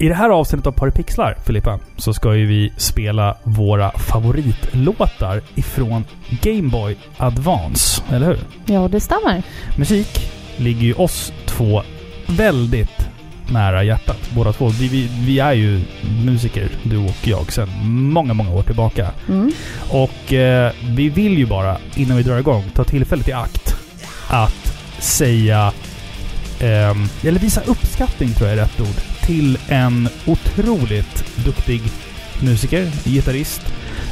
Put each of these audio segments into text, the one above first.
I det här avsnittet av Paripixlar, Filippa, så ska ju vi spela våra favoritlåtar ifrån Game Boy Advance, eller hur? Ja, det stämmer. Musik ligger ju oss två väldigt nära hjärtat, båda två. Vi, vi, vi är ju musiker, du och jag, sedan många, många år tillbaka. Mm. Och eh, vi vill ju bara, innan vi drar igång, ta tillfället i akt att säga... ehm, eller visa uppskattning, tror jag är rätt ord, till en otroligt duktig musiker, gitarrist,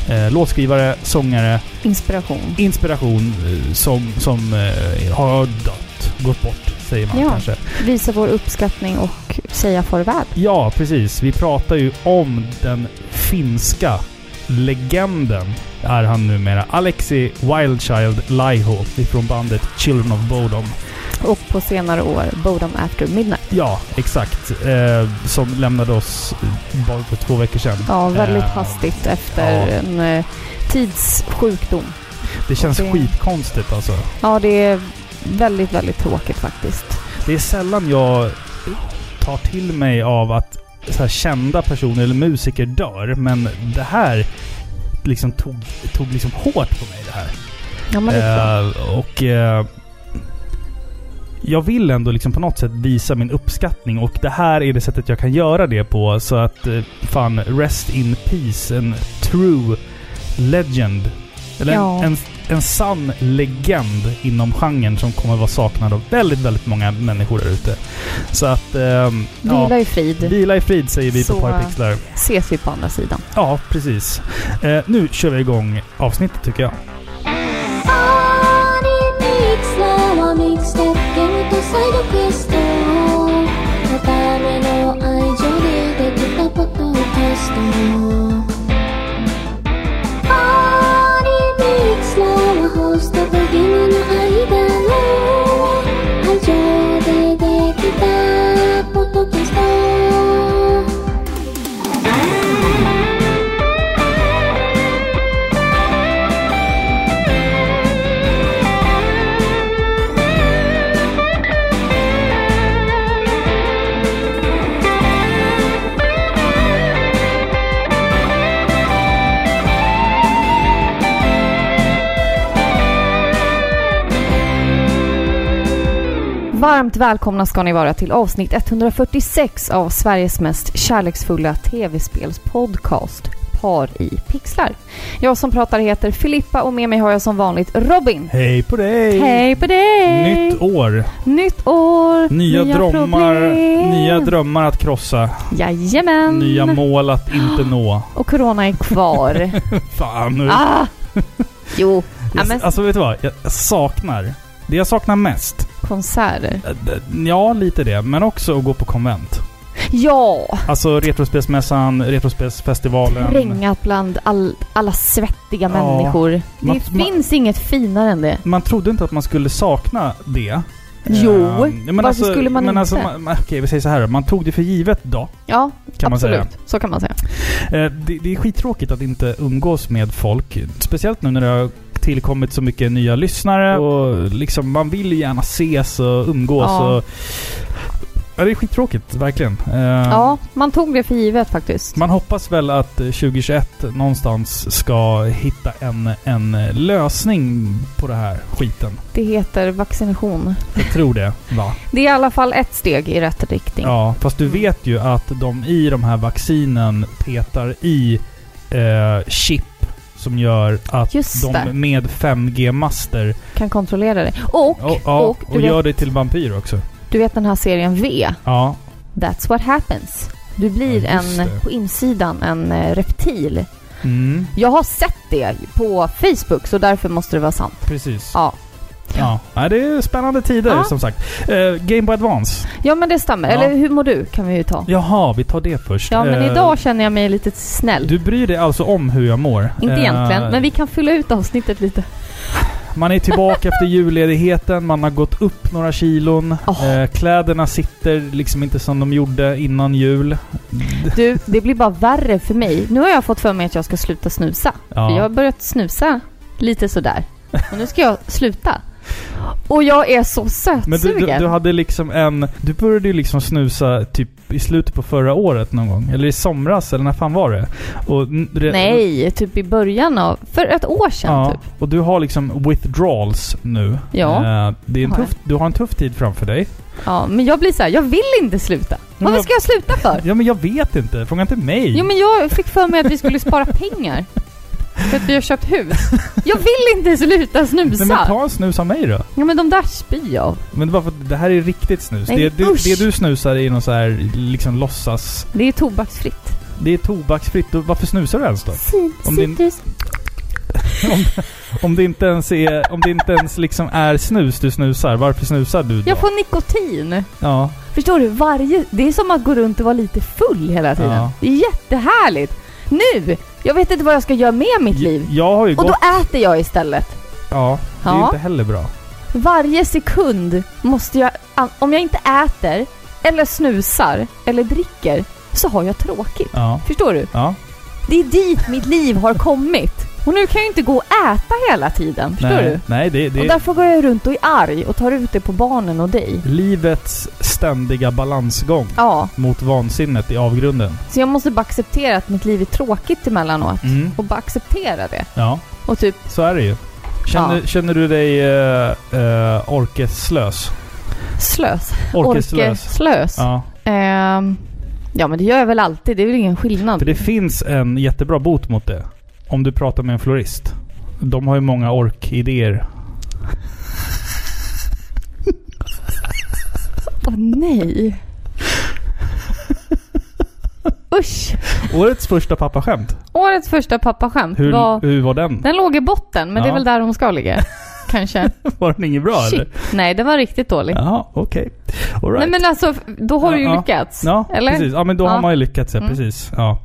eh, låtskrivare, sångare, Inspiration. inspiration eh, som, som eh, har dött, gått bort, säger man Ja. kanske. Visa vår uppskattning och säga farväl. Ja, precis. Vi pratar ju om den finska legenden, är han numera, Alexi Wildchild Laiho ifrån bandet Children of Bodom. Och på senare år, Bodom After Midnight. Ja, exakt. Eh, som lämnade oss bara för två veckor sedan. Ja, väldigt Eh, hastigt efter ja. en eh, tidssjukdom. Det känns det- skitkonstigt alltså. Ja, det är väldigt, väldigt tråkigt faktiskt. Det är sällan jag tar till mig av att så här, kända personer eller musiker dör, men det här liksom tog, tog liksom hårt på mig det här. Ja, men det är bra. Eh, och eh, jag vill ändå liksom på något sätt visa min uppskattning och det här är det sättet jag kan göra det på. Så att eh, fan, rest in peace. En true legend. Eller Ja. en, en, en sann legend inom genren som kommer vara saknad av väldigt, väldigt många människor där ute. Så att... ehm, Vila ja, i frid. Vila i frid säger vi Så, på Parapixlar. Ses vi på andra sidan. Ja, precis. Eh, nu kör vi igång avsnittet tycker jag. Cristo. Varmt välkomna ska ni vara till avsnitt 146 av Sveriges mest kärleksfulla tv-spelspodcast Par i pixlar. Jag som pratar heter Filippa och med mig har jag som vanligt Robin. Hej på dig! Hej på dig! Nytt år! Nytt år! Nya, drömmar, problem. nya drömmar att krossa. Jajamän! Nya mål att inte nå. Och corona är kvar. Fan nu. ah! Jo, ja, jag, Alltså vet du vad? Jag saknar... Det jag saknar mest. Konserter. eh, Ja, lite det. Men också att gå på konvent. Ja! Alltså Retrospelsmässan, Retrospelsfestivalen. Trängat bland all, alla svettiga Ja, människor. Det man- finns inget finare än det. Man trodde inte att man skulle sakna det. Jo, men varför skulle man men inte? Alltså, man, man- okej, vi säger så här. Man tog det för givet då, Ja, kan man absolut. säga. Så kan man säga. Eh, det, det är skittråkigt att inte umgås med folk. Speciellt nu när det har tillkommit så mycket nya lyssnare och liksom man vill ju gärna ses och umgås Ja. och... Ja, det är skittråkigt, verkligen. Eh, Ja, man tog det för givet faktiskt. Man hoppas väl att eh, 2021 någonstans ska hitta en, en lösning på det här skiten. Det heter vaccination. Jag tror det, va? Det är i alla fall ett steg i rätt riktning. Ja, fast du vet ju att de i de här vaccinen petar i eh, chip som gör att Just de det. med 5G-master Kan kontrollera det. Och, och, ja, och, och, du, gör vet, det till vampyr också. du vet den här serien V? Ja, That's what happens. Du blir Ja, en, det. på insidan, en eh, reptil. mm, Jag har sett det på Facebook, så därför måste det vara sant. precis. Ja. Ja. ja, det är spännande tider Ja. som sagt. Eh, Game Boy Advance. Ja, men det stämmer. Ja. Eller hur mår du? Kan vi ju ta. Jaha, vi tar det först. Ja, men Eh, idag känner jag mig lite snäll. Du bryr dig alltså om hur jag mår? Inte Eh, egentligen, men vi kan fylla ut avsnittet lite. Man är tillbaka efter julledigheten, man har gått upp några kilon. Eh, kläderna sitter liksom inte som de gjorde innan jul. Du, det blir bara värre för mig. Nu har jag fått för mig att jag ska sluta snusa. Ja. För jag har börjat snusa lite sådär. Och nu ska jag sluta. Och jag är så Men du, sötsugen. du, du hade liksom en... Du började ju liksom snusa typ i slutet på förra året någon gång. Eller i somras, eller när fan var det? Och, Nej, typ i början av... För ett år sedan Ja, typ. och du har liksom withdrawals nu. Ja. Eh, det är en Har tuff, du har en tuff tid framför dig. Ja, men jag blir så här, jag vill inte sluta. Men Varför jag- ska jag sluta för? Ja men jag vet inte. Fråga inte mig. Jo men jag fick för mig att vi skulle spara pengar. För att vi har köpt hus. Jag vill inte sluta Nej, snusa! men ta en snus av mig då. Ja men de där spyr jag. Men det, var för att det här är riktigt snus. Nej, det, du, usch. det du snusar är någon så här liksom låtsas... Det är tobaksfritt. Det är tobaksfritt. Och varför snusar du ens då? Om Citrus. Om, om det inte ens är... Om det inte ens liksom är snus du snusar, varför snusar du då? Jag får nikotin. Ja. Förstår du? Varje... Det är som att gå runt och vara lite full hela tiden. Ja. Det är jättehärligt. Nu! Jag vet inte vad jag ska göra med mitt liv. Jag har ju Och gått... då äter jag istället. Ja. Det är Ja. inte heller bra. Varje sekund måste jag... Om jag inte äter, eller snusar, eller dricker, så har jag tråkigt. Ja. Förstår du? Ja. Det är dit mitt liv har kommit. Och nu kan jag inte gå och äta hela tiden. Förstår nej, du? Nej, det, det Och är därför går jag runt och är arg och tar ut det på barnen och dig. livets ständiga balansgång Ja, mot vansinnet i avgrunden. så jag måste bara acceptera att mitt liv är tråkigt emellanåt. Mm. Och bara acceptera det. Ja, Och typ, så är det ju. Känner, Ja. känner du dig uh, uh, orkeslös? slös. Orkeslös? Orkeslös. Ja. Ehm, ja, men det gör jag väl alltid. Det är väl ingen skillnad. För det finns en jättebra bot mot det. Om du pratar med en florist. De har ju många orkidéer. Åh nej. Usch. Årets första pappaskämt. Årets första pappaskämt Hur, var... hur var den? Den låg i botten, men det är Ja. väl där de ska ligga. Kanske. Var den inget bra eller? Shit. Nej, den var riktigt dålig. Jaha, okej. All right. Nej men alltså, då har Ja, du ju ja. lyckats. Ja, Eller? precis. Ja, men då Ja. har man ju lyckats. Ja, Mm. precis. Ja.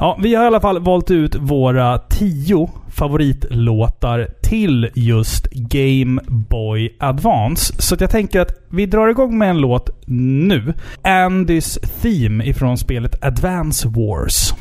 ja, vi har i alla fall valt ut våra tio favoritlåtar till just Game Boy Advance. Så jag tänker att vi drar igång med en låt nu. Andys Theme ifrån spelet Advance Wars.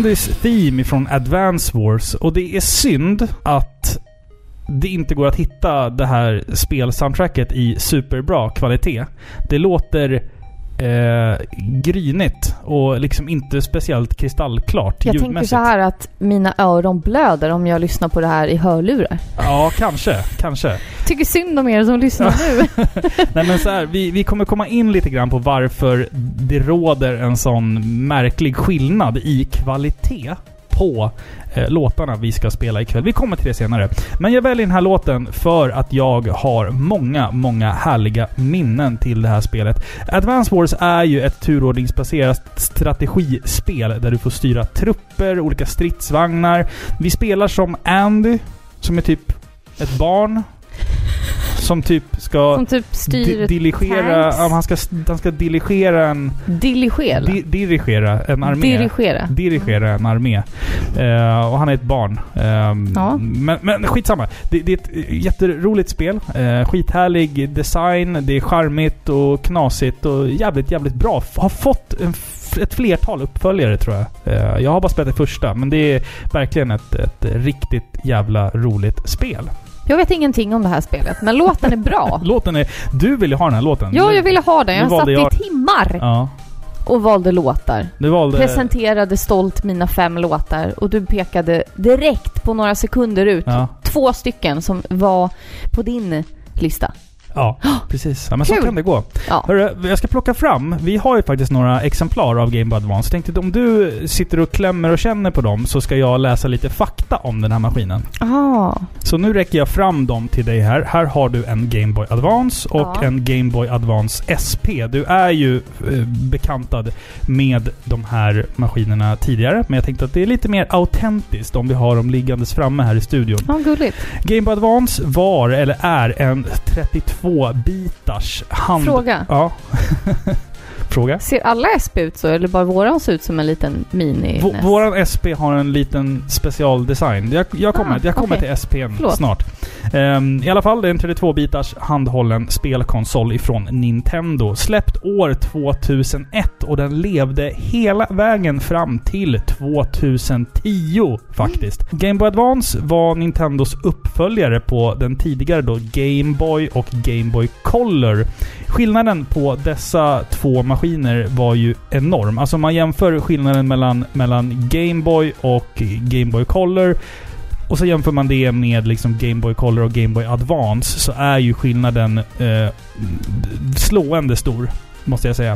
Andys Theme från Advance Wars. Och det är synd att det inte går att hitta det här spelsoundtracket i superbra kvalitet. Det låter eh, grynigt och liksom inte speciellt kristallklart Jag tänker så här att mina öron blöder om jag lyssnar på det här i hörlurar. Ja, kanske. Kanske. Tycker synd om er som lyssnar nu. Nej men så här, vi, vi kommer komma in lite grann på varför det råder en sån märklig skillnad i kvalitet på eh, låtarna vi ska spela ikväll. Vi kommer till det senare. Men jag väljer den här låten för att jag har många, många härliga minnen till det här spelet. Advance Wars är ju ett turordningsbaserat strategispel där du får styra trupper, olika stridsvagnar. Vi spelar som Andy, som är typ ett barn som typ ska Som typ styr di dirigera... Ja, han, ska, han ska dirigera en... Dirigera. Di dirigera en armé. Dirigera. dirigera en armé. Eh, och han är ett barn. Ehm, Ja. men, men skitsamma. Det, det är ett jätteroligt spel. Uh, skithärlig design. Det är charmigt och knasigt och jävligt, jävligt bra. Har fått en, ett flertal uppföljare tror jag. Eh, jag har bara spelat det första, men det är verkligen ett, ett riktigt jävla roligt spel. Jag vet ingenting om det här spelet, men låten är bra. Låten är... Du vill ju ha den här låten. Ja, jag ville ha den. Jag satt jag- i timmar Ja. och valde låtar. Du valde... Presenterade stolt mina fem låtar och du pekade direkt på några sekunder ut Ja. två stycken som var på din lista. Ja, precis. Ja, men så Kul. kan det gå. Ja. Hörru, jag ska plocka fram. Vi har ju faktiskt några exemplar av Game Boy Advance. Tänkte om du sitter och klämmer och känner på dem så ska jag läsa lite fakta om den här maskinen. Ah. Så nu räcker jag fram dem till dig här. Här har du en Game Boy Advance och Ja. en Game Boy Advance SP. Du är ju eh, bekantad med de här maskinerna tidigare, men jag tänkte att det är lite mer autentiskt om vi har dem liggandes framme här i studion. Ja, gulligt. Game Boy Advance var, eller är, en 32-bitars hand... Fråga. Ja. Fråga. Ser alla SP ut så, eller bara våran ser ut som en liten mini V- våran SP har en liten specialdesign. Jag, jag kommer, Ah, jag kommer okej. till SPn Förlåt. snart. Ehm, I alla fall, det är en 32-bitars handhållen spelkonsol ifrån Nintendo. Släppt år 2001 och den levde hela vägen fram till 2010 faktiskt. Game Boy Advance var Nintendos uppföljare på den tidigare då Game Boy och Game Boy Color. Skillnaden på dessa två maskiner var ju enorm. Alltså om man jämför skillnaden mellan, mellan Game Boy och Game Boy Color och så jämför man det med liksom Game Boy Color och Game Boy Advance så är ju skillnaden eh, slående stor. Måste jag säga.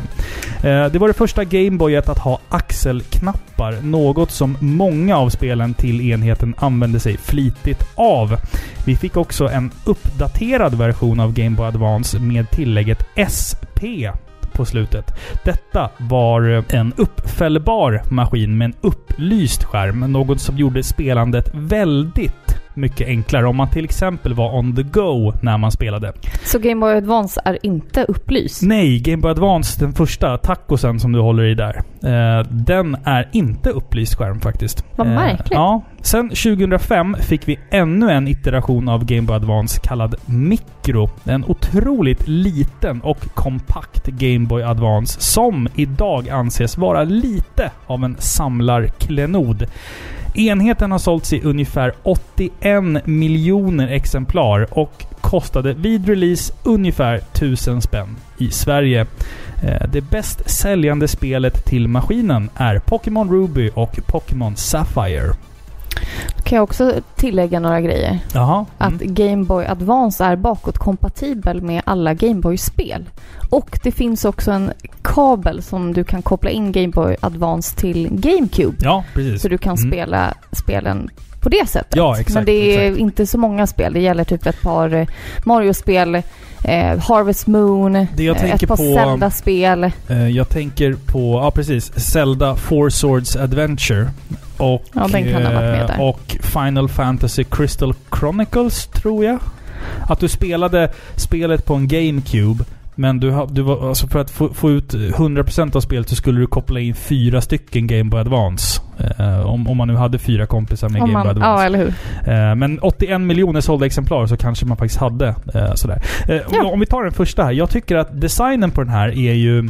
Eh, det var det första Gameboyet att ha axelknappar. Något som många av spelen till enheten använde sig flitigt av. Vi fick också en uppdaterad version av Game Boy Advance med tillägget SP på slutet. Detta var en uppfällbar maskin med en upplyst skärm. Något som gjorde spelandet väldigt mycket enklare om man till exempel var on the go när man spelade. Så Game Boy Advance är inte upplyst? Nej, Game Boy Advance, den första tacosen som du håller i där. Eh, den är inte upplyst skärm faktiskt. Vad märkligt. Ja. Sen 2005 fick vi ännu en iteration av Game Boy Advance kallad Micro. En otroligt liten och kompakt Game Boy Advance som idag anses vara lite av en samlarklenod. Enheten har sålts i ungefär 81 miljoner exemplar och kostade vid release ungefär 1000 spänn i Sverige. Eh, det bäst säljande spelet till maskinen är Pokémon Ruby och Pokémon Sapphire. Kan jag också tillägga några grejer? Jaha. Att Mm. Game Boy Advance är bakåtkompatibel med alla Game Boy-spel. Och det finns också en kabel som du kan koppla in Game Boy Advance till GameCube. Ja, precis. Så du kan Mm. spela spelen på det sättet. Ja, exakt, Men det är exakt. inte så många spel. Det gäller typ ett par eh, Mario-spel, eh, Harvest Moon, Det jag eh, tänker ett par Zelda-spel. Eh, Jag tänker på, ja precis, Zelda Four Swords Adventure. Och, Ja, eh, och Final Fantasy Crystal Chronicles, tror jag. Att du spelade spelet på en GameCube, men du, du var, alltså för att få, få ut 100% av spelet så skulle du koppla in fyra stycken Game Boy Advance. Eh, om, om man nu hade fyra kompisar med Om Game Boy man, Advance. ja, eller hur? Eh, Men 81 miljoner sålda exemplar så kanske man faktiskt hade. eh, Sådär. Eh, Ja. Om vi tar den första här. Jag tycker att designen på den här är ju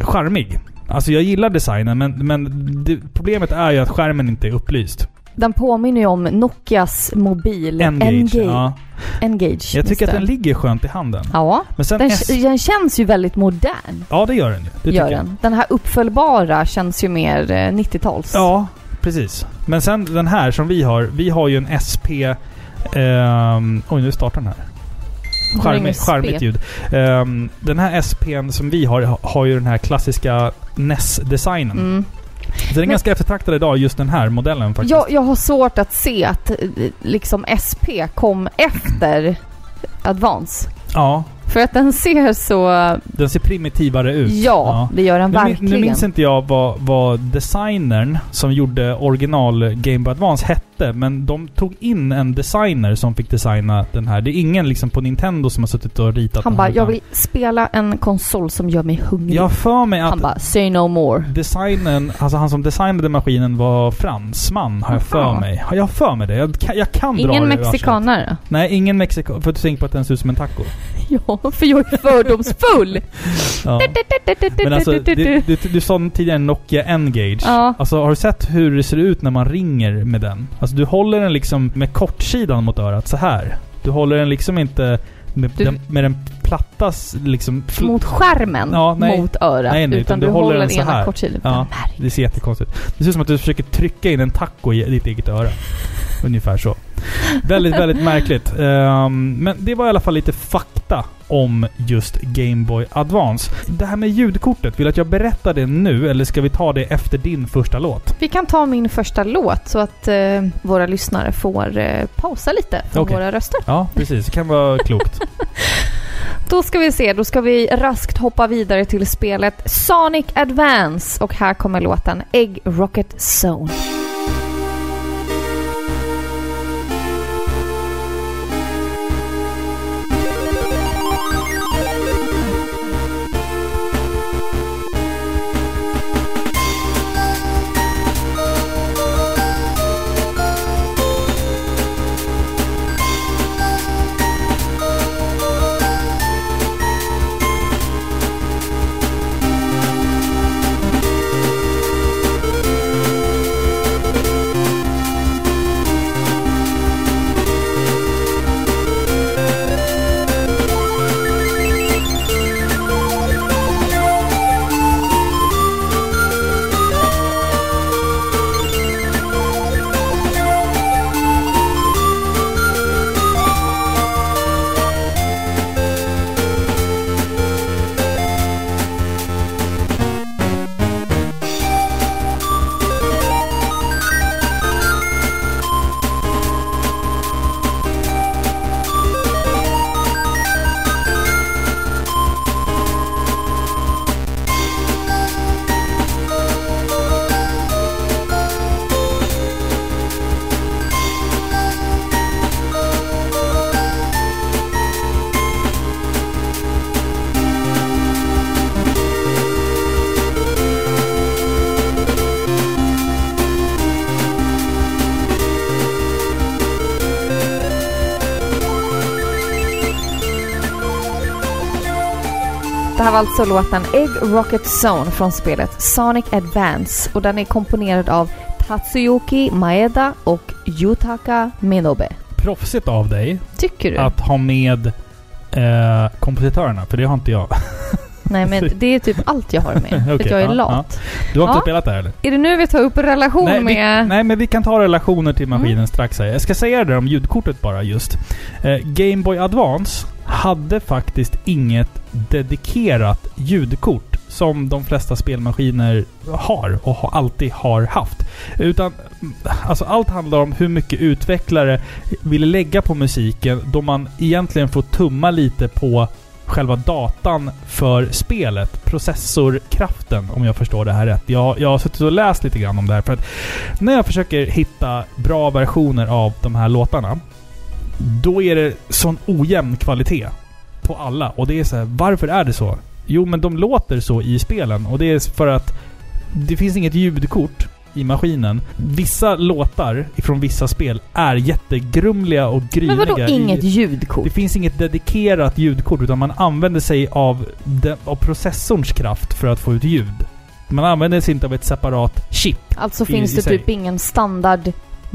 charmig. Alltså jag gillar designen men, men det, problemet är ju att skärmen inte är upplyst. Den påminner ju om Nokias mobil Engage. Engage. Ja. Engage Jag tycker att den ligger skönt i handen. Ja, Men sen den, S- den känns ju väldigt modern. Ja, det gör den ju. Det Gör tycker jag. den. Den här uppföljbara känns ju mer eh, 90-tals. Ja, precis. Men sen den här som vi har. Vi har ju en SP... ehm, oj, nu startar den här. Den har Charmigt, charmigt ljud. Ehm, den här SPn som vi har, ha- har ju den här klassiska NES-designen. Mm. Så den är Men- ganska eftertraktad idag, just den här modellen faktiskt. Jag, jag har svårt att se att eh, liksom SP kom efter Advance. Ja, För att den ser så... den ser primitivare ut. Ja, det gör den Nu, verkligen. nu minns inte jag vad, vad designern som gjorde original Game Boy Advance hette. men de tog in en designer som fick designa den här. Det är ingen liksom på Nintendo som har suttit och ritat Han bara, jag vill spela en konsol som gör mig hungrig. Jag för mig att Han bara, say no more. designen, alltså han som designade maskinen var fransman, har jag för mig. Har jag för mig det? Jag jag kan dra Ingen det ur arslet. mexikanare? Nej, ingen mexikan. För du tänker på att den ser ut som en taco. Ja, för jag är fördomsfull. Ja. Men alltså, du, du, du sa tidigare Nokia N-Gage. Ja. Alltså har du sett hur det ser ut när man ringer med den? Alltså du håller den liksom med kortsidan mot örat så här. Du håller den liksom inte med, Du- den, med den plattas liksom... fl- Mot skärmen, Ja, nej. mot örat. Nej, nej, utan du du håller den så här. kortsidan. Ja. Det ser jättekonstigt ut. Det ser ut som att du försöker trycka in en taco i ditt eget öra. Ungefär så. Väldigt, väldigt märkligt. Ehm, men det var i alla fall lite fakta om just Game Boy Advance. Det här med ljudkortet, vill du att jag berättar det nu eller ska vi ta det efter din första låt? Vi kan ta min första låt så att eh, våra lyssnare får eh, pausa lite från Okej. våra röster. Ja, precis. Det kan vara klokt. Då ska vi se, då ska vi raskt hoppa vidare till spelet Sonic Advance och här kommer låten Egg Rocket Zone. Alltså låten Egg Rocket Zone från spelet Sonic Advance och den är komponerad av Tatsuyuki Maeda och Yutaka Minobe. Proffsigt av dig Tycker du? att ha med eh, kompositörerna, för det har inte jag. Nej men det är typ allt jag har med. för att jag är ja, lat. Du har inte Ja. spelat det här eller? Är det nu vi tar upp relation Nej, vi, med... nej, men vi kan ta relationer till maskinen Mm. strax här. Jag ska säga det om ljudkortet bara just. Eh, Game Boy Advance hade faktiskt inget dedikerat ljudkort som de flesta spelmaskiner har och alltid har haft. Utan alltså allt handlar om hur mycket utvecklare vill lägga på musiken då man egentligen får tumma lite på själva datan för spelet. Processorkraften, om jag förstår det här rätt. Jag, jag har suttit och läst lite grann om det här. För att när jag försöker hitta bra versioner av de här låtarna, då är det sån ojämn kvalitet på alla. Och det är så här, varför är det så? Jo, men de låter så i spelen. Och det är för att det finns inget ljudkort i maskinen. Vissa låtar från vissa spel är jättegrumliga och Men gryniga. vadå i- inget ljudkort? det finns inget dedikerat ljudkort utan man använder sig av, den, av processorns kraft för att få ut ljud. Man använder sig inte av ett separat chip. Alltså i- finns i det sig. typ ingen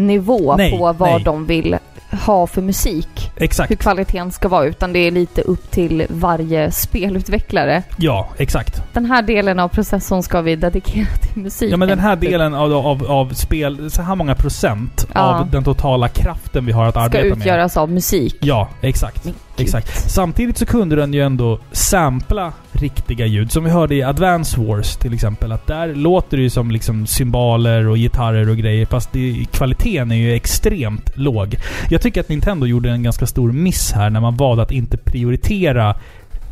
standardnivå Nej, på vad nej. de vill ha för musik? Exakt. Hur kvaliteten ska vara, utan det är lite upp till varje spelutvecklare. Ja, exakt. Den här delen av processorn ska vi dedikera till musiken. Ja men den här delen av, av, av spel, så här många procent Ja. av den totala kraften vi har att ska arbeta med. utgöras av musik. Ja, exakt. Men Exakt. Samtidigt så kunde den ju ändå sampla riktiga ljud. Som vi hörde i Advance Wars till exempel. Att där låter det ju som liksom cymbaler och gitarrer och grejer. Fast det, kvaliteten är ju extremt låg. Jag tycker att Nintendo gjorde en ganska stor miss här när man valde att inte prioritera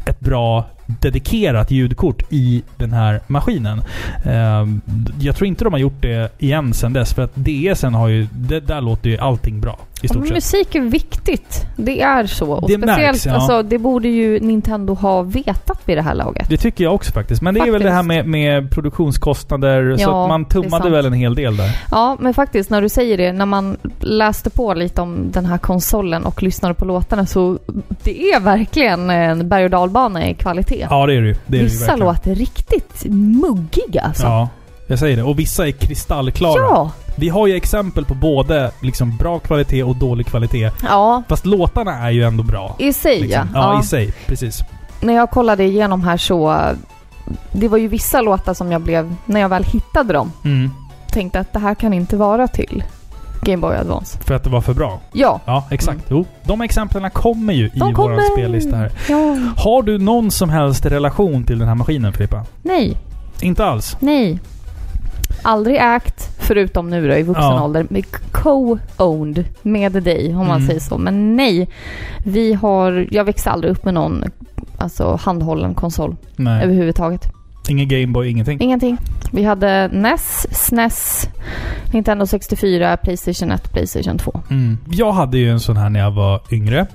ett bra dedikerat ljudkort i den här maskinen. Ehm, jag tror inte de har gjort det igen sen dess, för att DSen har ju... Där låter ju allting bra. I Ja, stort sett. musik är viktigt. Det är så. Och Det speciellt, märks, ja. alltså, det borde ju Nintendo ha vetat vid det här laget. Det tycker jag också faktiskt. Men det är väl det här med, med produktionskostnader, så Ja, att man det tummade väl en hel del där. Ja, men faktiskt när du säger det, när man läste på lite om den här konsolen och lyssnade på låtarna så det är verkligen en berg och dalbana i kvalitet. Ja, det är det. Det är det Vissa verkligen. låter riktigt muggiga alltså. Ja, jag säger det. Och vissa är kristallklara. Ja. Vi har ju exempel på både liksom bra kvalitet och dålig kvalitet. Ja, Fast låtarna är ju ändå bra. i sig Liksom. ja. Ja, i sig. Precis. När jag kollade igenom här så... Det var ju vissa låtar som jag blev, när jag väl hittade dem, Mm. tänkte att det här kan inte vara till Game Boy Advance. För att det var för bra. Ja. Ja, exakt. Jo, de exemplen kommer ju i De vår kommer. spellista här. Ja. Har du någon som helst relation till den här maskinen, Filippa? Nej. Inte alls? Nej. Aldrig ägt, förutom nu då i vuxen Ja. ålder. med Co-owned med dig, om man Mm. säger så. Men nej. Vi har... Jag växte aldrig upp med någon alltså handhållen konsol Nej. överhuvudtaget. Ingen Gameboy, ingenting? Ingenting. Vi hade NES, SNES, Nintendo 64, Playstation 1, Playstation 2. Mm. Jag hade ju en sån här när jag var yngre.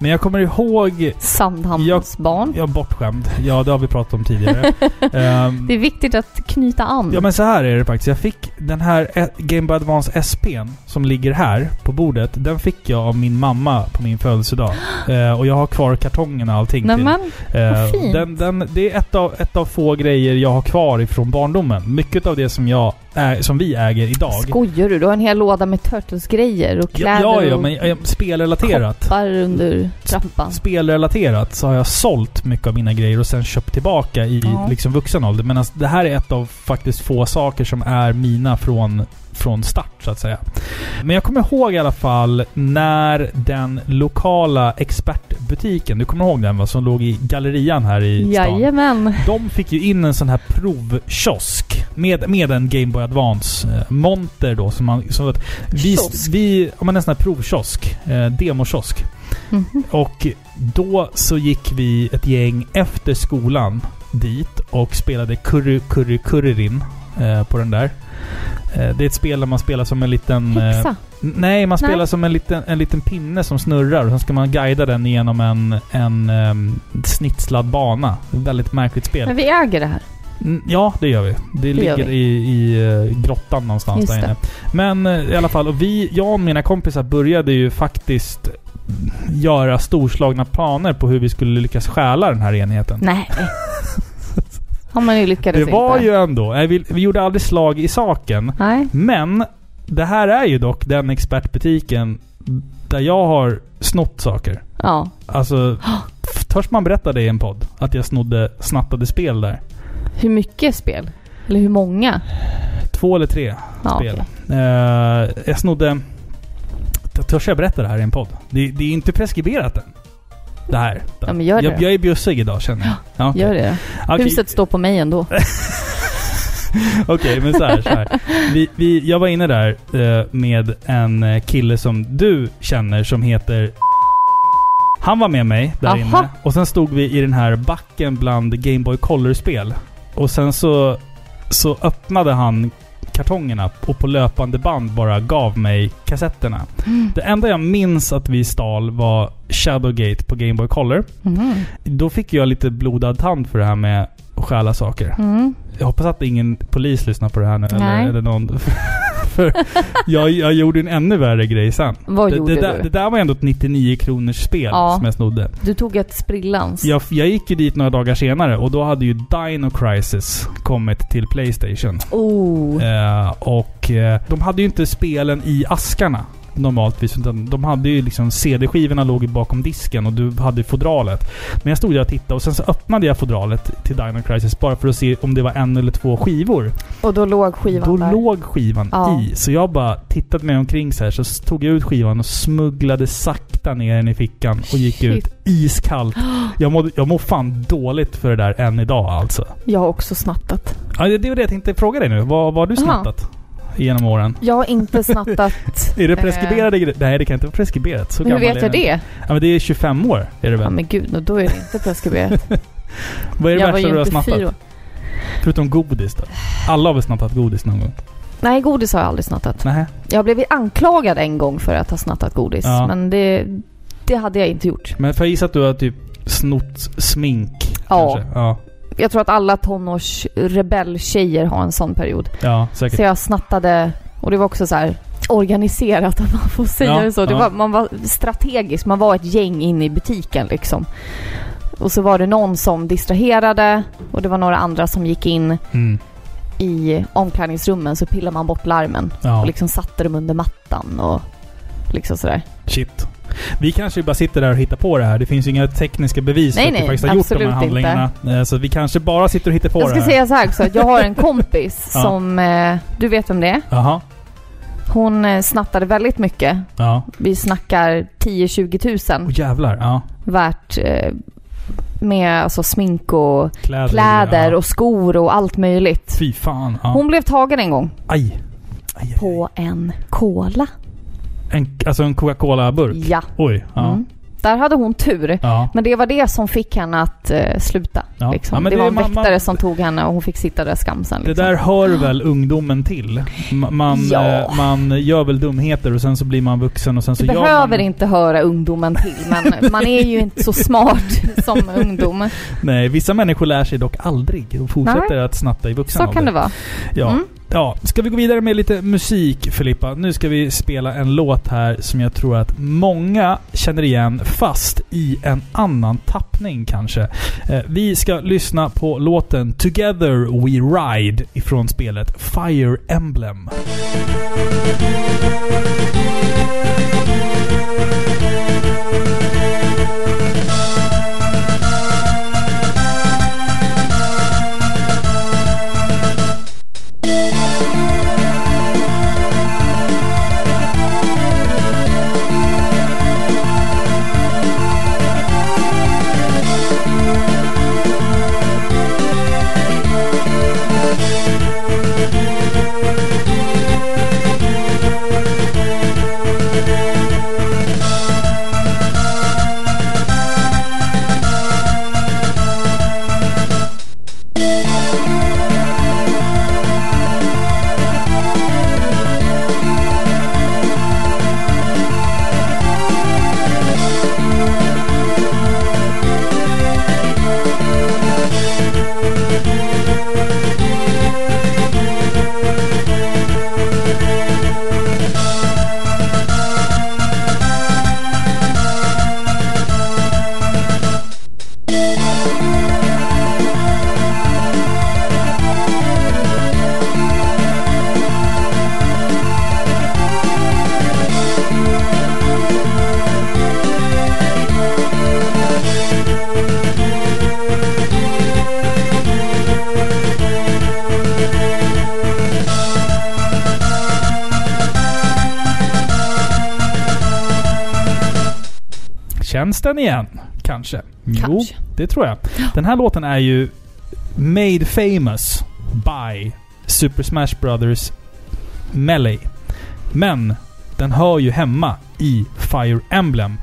Men jag kommer ihåg... Sandhamnsbarn. Jag är bortskämd. Ja, det har vi pratat om tidigare. Ehm, Det är viktigt att knyta an. Ja men så här är det faktiskt. Jag fick den här eh, Game Boy Advance SP'n som ligger här på bordet. Den fick jag av min mamma på min födelsedag. Eh, och jag har kvar kartongen och allting till. Nämen, Eh, vad fint. Den, den, det är ett av, ett av få grejer jag har kvar ifrån barndomen. Mycket av det som, jag som vi äger idag. skojar du? Du har en hel låda med Turtles-grejer och Ja, kläder ja, ja, och men eh, spelrelaterat. koppar under trappan. Spelrelaterat så har jag sålt mycket av mina grejer och sen köpt tillbaka i Ja. liksom vuxen ålder. Men alltså, det här är ett av faktiskt få saker som är mina från, från start så att säga. Men jag kommer ihåg i alla fall när den lokala expertbutiken, du kommer ihåg den va? Som låg i gallerian här i stan. Jajamän. De fick ju in en sån här provkiosk med, med en Game Boy Advance eh, då. Som man, som att vi, Kiosk. vi, ja men en sån här provkiosk. Eh, demokiosk. Mhm. Och då så gick vi ett gäng efter skolan dit och spelade Curry Curry Curryrin eh, på den där. Eh, det är ett spel där man spelar som en liten... eh, Häxa. n- nej, man spelar Nej. som en liten, en liten pinne som snurrar och sen ska man guida den genom en, en um, snitslad bana. Väldigt märkligt spel. Men vi äger det här. Mm, Ja, det gör vi. Det, gör ligger vi. i, i eh, grottan någonstans Just där det. inne. Men eh, i alla fall, och vi, jag och mina kompisar började ju faktiskt göra storslagna planer på hur vi skulle lyckas stjäla den här enheten. Nej. Ja, men ni lyckades Det var inte. ju ändå... Vi, vi gjorde aldrig slag i saken. Nej. Men det här är ju dock den expertbutiken där jag har snott saker. Ja. Alltså, törs man berätta det i en podd? Att jag snodde, snattade spel där? Hur mycket spel? Eller hur många? Två eller tre Ja, spel. okej. Eh, jag snodde... Törs jag berätta det här i en podd? Det, det är inte preskriberat än. Det här. Ja, men gör det. jag, jag är bjussig idag känner jag. Ja, okej. Gör det. Okej. Huset står på mig ändå. Okej, men så här, så här. Vi, vi, jag var inne där eh, med en eh, kille som du känner som heter Han var med mig där Aha. inne. Och sen stod vi i den här backen bland Game Boy Color-spel. Och sen så, så öppnade han kartongerna och på löpande band bara gav mig kassetterna. Det enda jag minns att vi stal var Shadowgate på Game Boy Color. Mhm. Då fick jag lite blodad tand för det här med att stjäla saker. Mm. Jag hoppas att ingen polis lyssnar på det här nu. Eller, eller någon. För jag, jag gjorde en ännu värre grej sen. Vad Det, gjorde det, där, du? det där var ändå ett 99 kronors spel Ja. som jag snodde. Du tog ett sprillans. Jag, jag gick ju dit några dagar senare och då hade ju Dino Crisis kommit till Playstation. Oh. Eh, och eh, de hade ju inte spelen i askarna normaltvis. Utan de hade ju liksom CD-skivorna låg bakom disken och du hade fodralet. Men jag stod där och tittade och sen så öppnade jag fodralet till Dino Crisis bara för att se om det var en eller två skivor. Och då låg skivan Då där. låg skivan Ja. i. Så jag bara tittade mig omkring så här. Så tog jag ut skivan och smugglade sakta ner den i fickan och gick Shit. ut iskallt. Jag mår, jag mår fan dåligt för det där än idag alltså. Jag har också snattat. Ja, det det var det jag tänkte fråga dig nu. Vad, har du Aha. Genom åren? Jag har inte snattat. Är det preskriberade grejer? Nej, det kan inte vara preskriberat. Så Hur gammal vet jag den. det? Ja, men det är 25 år är det Ja väl? men gud, då är det inte preskriberat. Vad är det jag värsta du har snattat? fyra. Förutom godis då? Alla har väl snattat godis någon gång? Nej, godis har jag aldrig snattat. Nej. Jag blev anklagad en gång för att ha snattat godis. Ja. Men det, det hade jag inte gjort. Men får jag gissa att du har typ snott smink? Ja. Kanske? Ja. Jag tror att alla tonårsrebelltjejer har en sån period. Ja, säkert. Så jag snattade, och det var också så här organiserat om man får säga Ja, det så. Det ja. var, man var strategisk, man var ett gäng inne i butiken liksom. Och så var det någon som distraherade och det var några andra som gick in Mm. i omklädningsrummen så pillade man bort larmen Ja. och liksom satte dem under mattan och liksom sådär. Shit. Vi kanske bara sitter där och hittar på det här. Det finns ju inga tekniska bevis Nej, för att vi nej, faktiskt har gjort de här handlingarna. Eh, Så vi kanske bara sitter och hittar på Jag det ska här. säga så här också, jag har en kompis Ja. som, eh, du vet vem det är? Jaha. Hon eh, snattade väldigt mycket. Ja. Vi snackar 10-20 tusen Åh jävlar. Ja. värt med alltså smink och Kläder. kläder ja. och skor och allt möjligt. Fy fan. Ja. Hon blev tagen en gång Aj. Aj, aj. på en cola. En, alltså en Coca-Cola-burk? Ja. Oj. Ja. Mm. Där hade hon tur. Ja. Men det var det som fick henne att eh, sluta. Ja. Liksom. Ja, det, det var en man- väktare man- som tog henne och hon fick sitta där skamsen. Det Liksom. där hör väl ungdomen till? Man, Ja. eh, man gör väl dumheter och sen så blir man vuxen och sen så Det gör behöver man... inte höra ungdomen till, men man är ju inte så smart som ungdom. Nej, vissa människor lär sig dock aldrig och fortsätter att snatta i vuxen Så kan det vara. Ja. Mm ja. Ska vi gå vidare med lite musik, Filippa? Nu ska vi spela en låt här som jag tror att många känner igen, fast i en annan tappning kanske. Eh, vi ska lyssna på låten Together We Ride ifrån spelet Fire Emblem. Den igen? Kanske. Jo, Kanske. det tror jag. Den här låten är ju made famous by Super Smash Brothers Melee. Men den hör ju hemma i Fire Emblem.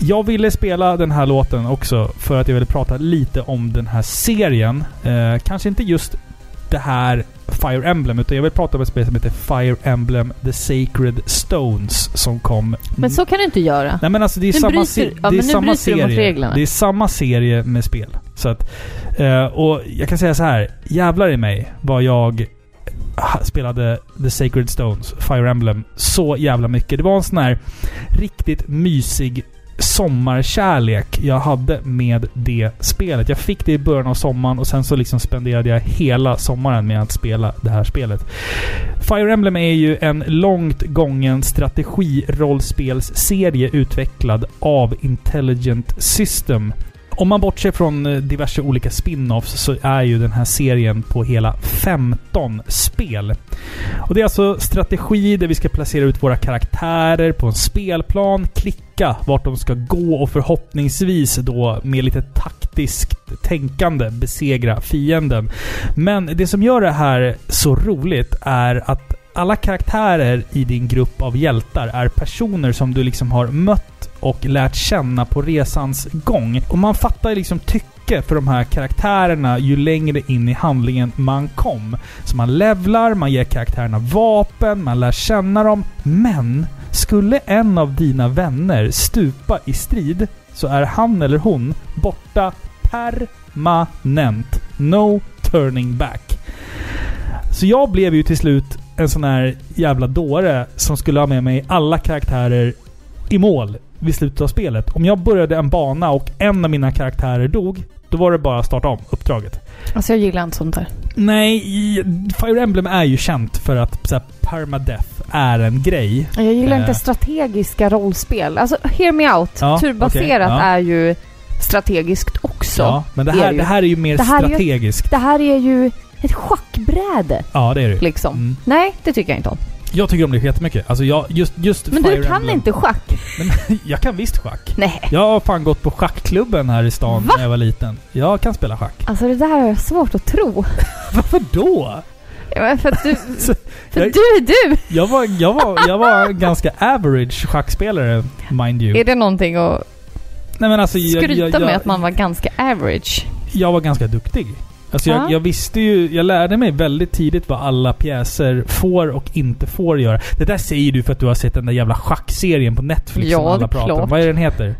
Jag ville spela den här låten också för att jag ville prata lite om den här serien. Eh, kanske inte just det här Fire Emblem, utan jag vill prata om ett spel som heter Fire Emblem The Sacred Stones som kom... Men så kan du inte göra. Nej men alltså det är Nu samma, bryter- se- ja, det är samma serie. Det är samma serie med spel. Så att, eh, och jag kan säga så här. Jävlar i mig vad jag spelade The Sacred Stones, Fire Emblem, så jävla mycket. Det var en sån här riktigt mysig sommarkärlek jag hade med det spelet. Jag fick det i början av sommaren och sen så liksom spenderade jag hela sommaren med att spela det här spelet. Fire Emblem är ju en långt gången strategi-rollspelsserie utvecklad av Intelligent System. Om man bortser från eh, diverse olika spin-offs så är ju den här serien på hela 15 spel. Och det är alltså strategi där vi ska placera ut våra karaktärer på en spelplan, klicka vart de ska gå och förhoppningsvis då med lite taktiskt tänkande besegra fienden. Men det som gör det här så roligt är att alla karaktärer i din grupp av hjältar är personer som du liksom har mött och lärt känna på resans gång. Och man fattar liksom tycke för de här karaktärerna ju längre in i handlingen man kom. Så man levlar, man ger karaktärerna vapen, man lär känna dem. Men skulle en av dina vänner stupa i strid så är han eller hon borta permanent. No turning back. Så jag blev ju till slut en sån här jävla dåre som skulle ha med mig alla karaktärer i mål vid slutet av spelet. Om jag började en bana och en av mina karaktärer dog, då var det bara att starta om uppdraget. Alltså jag gillar inte sånt här. Nej, Fire Emblem är ju känt för att så här, permadeath är en grej. Jag gillar Eh. inte strategiska rollspel. Alltså, hear me out. Ja, Turbaserat okej, ja. är ju strategiskt också. Ja, men det är här, ju. det här är ju mer Det här är ju- strategiskt. Det här är ju ett schackbräde, Ja, det är det liksom. Mm. Nej, det tycker jag inte om. Jag tycker om det jättemycket. Alltså jag, just, just Men Fire du kan Emblem. inte schack? Men jag kan visst schack. Nej. Jag har fan gått på schackklubben här i stan Va? när jag var liten. Jag kan spela schack. Alltså det där har jag svårt att tro. Varför då? Ja, men för att du... Så, För jag- du är du! Jag var, jag var, jag var en ganska average schackspelare, mind you. Är det någonting att Nej men alltså, jag, skryta jag, med att man var ganska average? jag var ganska duktig. Alltså jag, Ja. jag visste ju, jag lärde mig väldigt tidigt vad alla pjäser får och inte får göra. Det där säger du för att du har sett den där jävla schackserien på Netflix Ja, som alla pratar om. klart. Vad är den heter?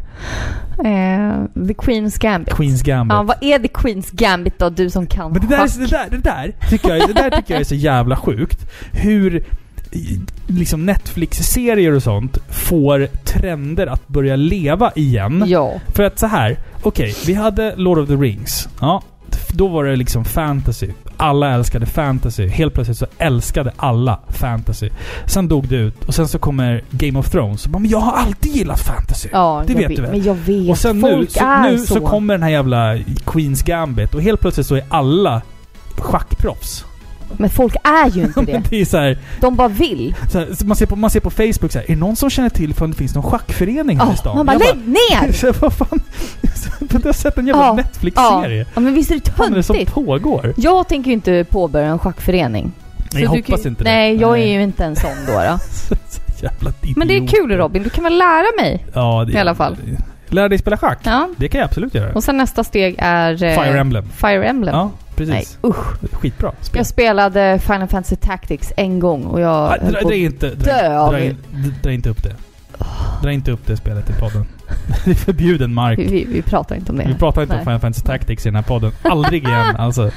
Eh, The Queen's Gambit. Queen's Gambit. Ja, vad är The Queen's Gambit då, du som kan Men det där, det, där, det, där, tycker jag, det där tycker jag är så jävla sjukt. Hur i- liksom Netflix-serier och sånt får trender att börja leva igen. Ja. För att så här, okej, vi hade Lord of the Rings. Ja, då var det liksom fantasy. Alla älskade fantasy. Helt plötsligt så älskade alla fantasy. Sen dog det ut och sen så kommer Game of Thrones. Så bara, men jag har alltid gillat fantasy. Ja, Det jag vet du väl? Men jag vet. och sen nu, Folk så, är nu så. så kommer den här jävla Queens Gambit och helt plötsligt så är alla schackproffs. Men folk är ju inte det. det är så här, De bara vill. så här, så man, ser på, man ser på Facebook så här, är det någon som känner till om det finns någon schackförening här i Ja, stan? man bara lägg ner! så här, vad fan? Du har sett en jävla Ja, Netflix-serie. Ja, men visst är det Vad är det som töntigt? pågår? Jag tänker ju inte påbörja en schackförening. Nej, jag hoppas kan- inte det. Nej, jag är ju inte en sån då. då. Jävla idiot. Men det är kul Robin, du kan väl lära mig? Ja, det I alla fall. Lära dig spela schack? Ja. Det kan jag absolut göra. Och sen nästa steg är... eh, Fire Emblem. Fire Emblem. Ja, Nej, precis. usch. Skitbra spel. Jag spelade Final Fantasy Tactics en gång och jag höll dra, dra, inte, dra, dra, in, dra inte upp det. Dra inte upp det spelet i podden. det är förbjuden mark. vi, vi, vi pratar inte om det. Vi pratar inte Nej. om Final Fantasy Tactics i den här podden. Aldrig igen alltså.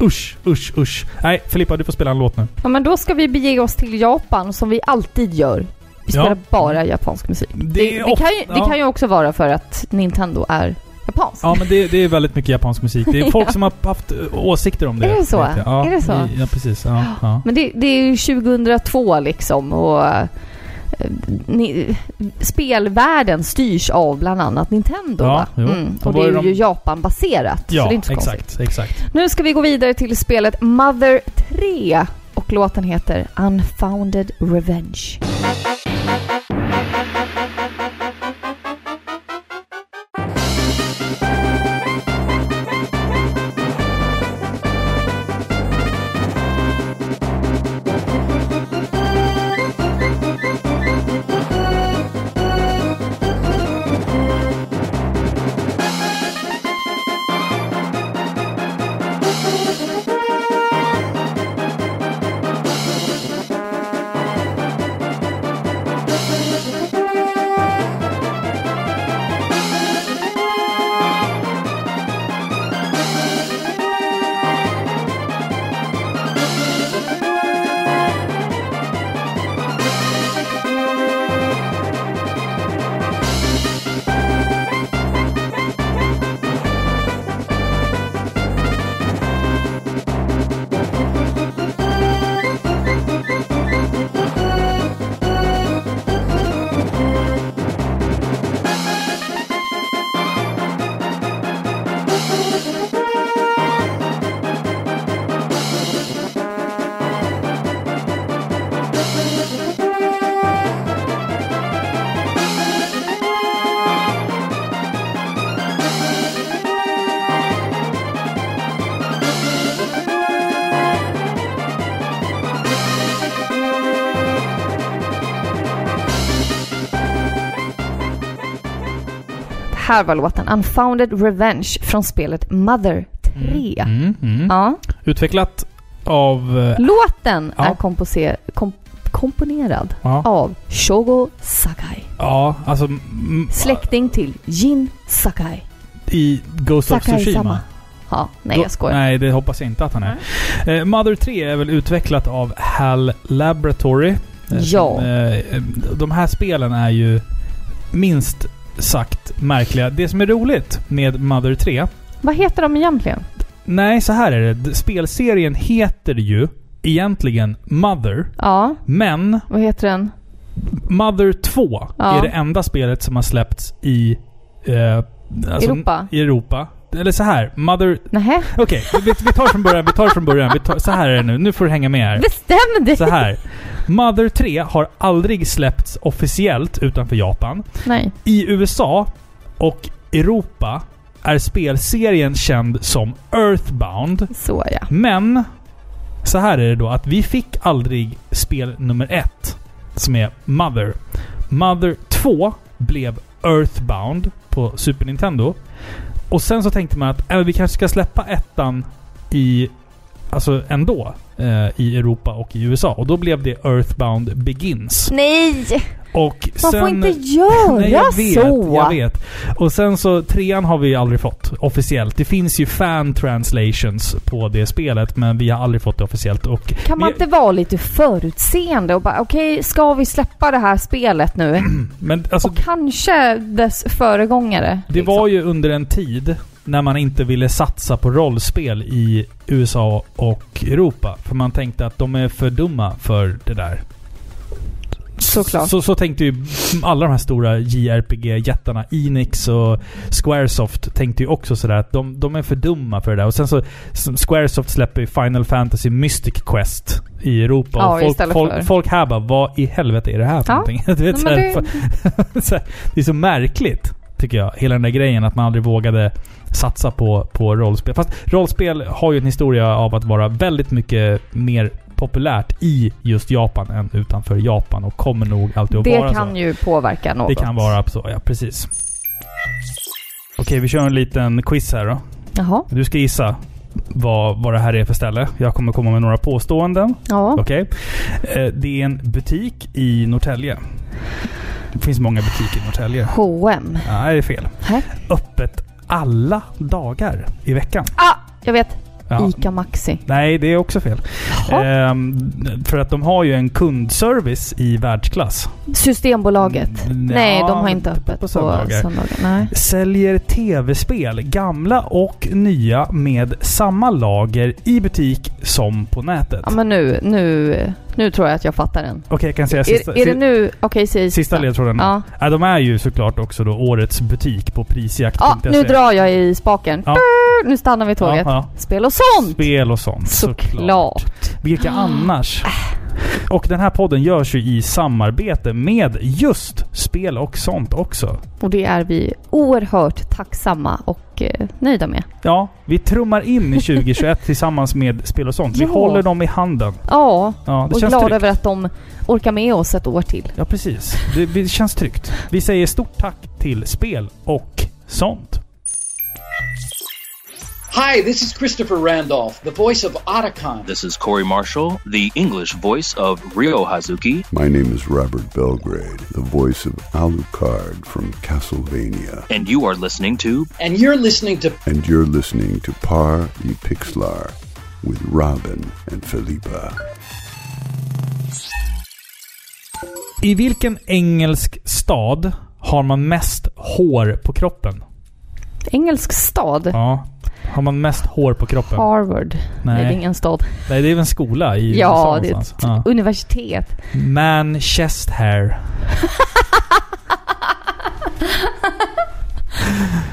Usch, usch, usch. Nej, Filippa du får spela en låt nu. Ja, men då ska vi bege oss till Japan som vi alltid gör. Vi Ja. spelar bara japansk musik. Det, Det det, kan ju, det ja. kan ju också vara för att Nintendo är japanskt. Ja men det, det är väldigt mycket japansk musik. Det är folk som har haft eh, åsikter om det. Är det så? Ja, Är det så? Ja, precis. Ja, ja. Men det, det är ju 2002 liksom och eh, ni, spelvärlden styrs av bland annat Nintendo. Ja, va? Mm, och det är ju de- Japan-baserat. så det är inte så konstigt. exakt, exakt. Nu ska vi gå vidare till spelet Mother 3 och låten heter Unfounded Revenge. Här var låten Unfounded Revenge från spelet Mother 3. Mm, mm. Ja. Utvecklat av... eh, Låten Ja. är kom- komponerad Ja, av Shogo Sakai. ja alltså... mm, Släkting till Jin Sakai. I Ghost of Sakai Tsushima. samma. Ja, nej Då- jag skojar. Nej, det hoppas jag inte att han är. Eh, Mother 3 är väl utvecklat av HAL Laboratory. Eh, Ja. som, eh, de här spelen är ju minst sagt märkliga. Det som är roligt med Mother 3... Vad heter de egentligen? Nej, så här är det. Spelserien heter ju egentligen Mother, Ja, men vad heter den? Mother 2 Ja. är det enda spelet som har släppts i... Eh, alltså, Europa? I Europa. Eller så här. Mother... Nähä? Okej, vi, vi tar från början. Vi tar från början. Vi tar, så här är det nu. Nu får du hänga med här. Bestäm dig! Så här. Mother 3 har aldrig släppts officiellt utanför Japan. Nej. I USA och Europa är spelserien känd som Earthbound. Så ja. Men så här är det då att vi fick aldrig spel nummer ett som är Mother. Mother 2 blev Earthbound på Super Nintendo. Och sen så tänkte man att äh, vi kanske ska släppa ettan i... Alltså ändå. Eh, I Europa och i USA. Och då blev det Earthbound Begins. Nej! Och Man sen, får inte göra Nej, jag vet, så! jag vet. Och sen så, trean har vi aldrig fått officiellt. Det finns ju fan translations på det spelet, men vi har aldrig fått det officiellt. Och Kan man Men- inte vara lite förutseende och bara okej, ska vi släppa det här spelet nu? Men alltså, och kanske dess föregångare. det liksom. var ju under en tid när man inte ville satsa på rollspel i USA och Europa. För man tänkte att de är för dumma för det där. Såklart. Så, så tänkte ju alla de här stora JRPG-jättarna, Enix och Squaresoft, tänkte ju också sådär att de, de är för dumma för det där. Och sen så Squaresoft släpper ju Final Fantasy Mystic Quest i Europa. Ja, och folk, istället folk, för- folk här bara, vad i helvete är det här för Ja. någonting? Du vet, Ja, det- det är så märkligt, tycker jag. Hela den där grejen att man aldrig vågade satsa på, på rollspel. Fast rollspel har ju en historia av att vara väldigt mycket mer populärt i just Japan än utanför Japan och kommer nog alltid att Det vara kan så. ju påverka något. Det kan vara så, ja precis. Okej, vi kör en liten quiz här då. Jaha. Du ska gissa vad, vad det här är för ställe. Jag kommer komma med några påståenden. Ja. Okej? Eh, Det är en butik i Norrtälje. Det finns många butiker i Norrtälje. H&M. Nej, det är fel. Här. Öppet alla dagar i veckan. Ah! Jag vet. Ja. Ica Maxi. Nej, det är också fel. Ehm, för att de har ju en kundservice i världsklass. Systembolaget. Mm, Nej, ja, de har inte på- öppet på på söndagar. söndagar. Nej. Säljer tv-spel, gamla och nya, med samma lager i butik som på nätet. Ja men nu, nu, nu tror jag att jag fattar den. Okej, jag kan säga sista, är, är det nu... Okej, säg sista ledtråden. Ja. Ja, de är ju såklart också då årets butik på prisjakt.se. ja, nu drar jag i spaken. Ja. Nu stannar vi tåget. Ja, ja. Spel och sånt! Spel och sånt, såklart. Såklart. Vilka annars? Och den här podden görs ju i samarbete med just spel och sånt också. Och det är vi oerhört tacksamma och eh, nöjda med. Ja, vi trummar in i 2021 tillsammans med spel och sånt. Vi Ja. håller dem i handen. Ja, Ja, och glad över att de orkar med oss ett år till. Ja, precis. Det, det känns tryggt. Vi säger stort tack till spel och sånt. Hi, this is Christopher Randolph, the voice of Otacon. This is Corey Marshall, the English voice of Ryo Hazuki. My name is Robert Belgrade, the voice of Alucard from Castlevania. And you are listening to And you're listening to And you're listening to Par y Pixlar with Robin and Felipa. I vilken engelsk stad har man mest hår på kroppen? Engelsk stad. Ja. Har man mest hår på kroppen? Harvard. Nej. det är ingen stad. Nej, det är väl en skola i Ja, USA det är ett Ja. universitet. Manchester.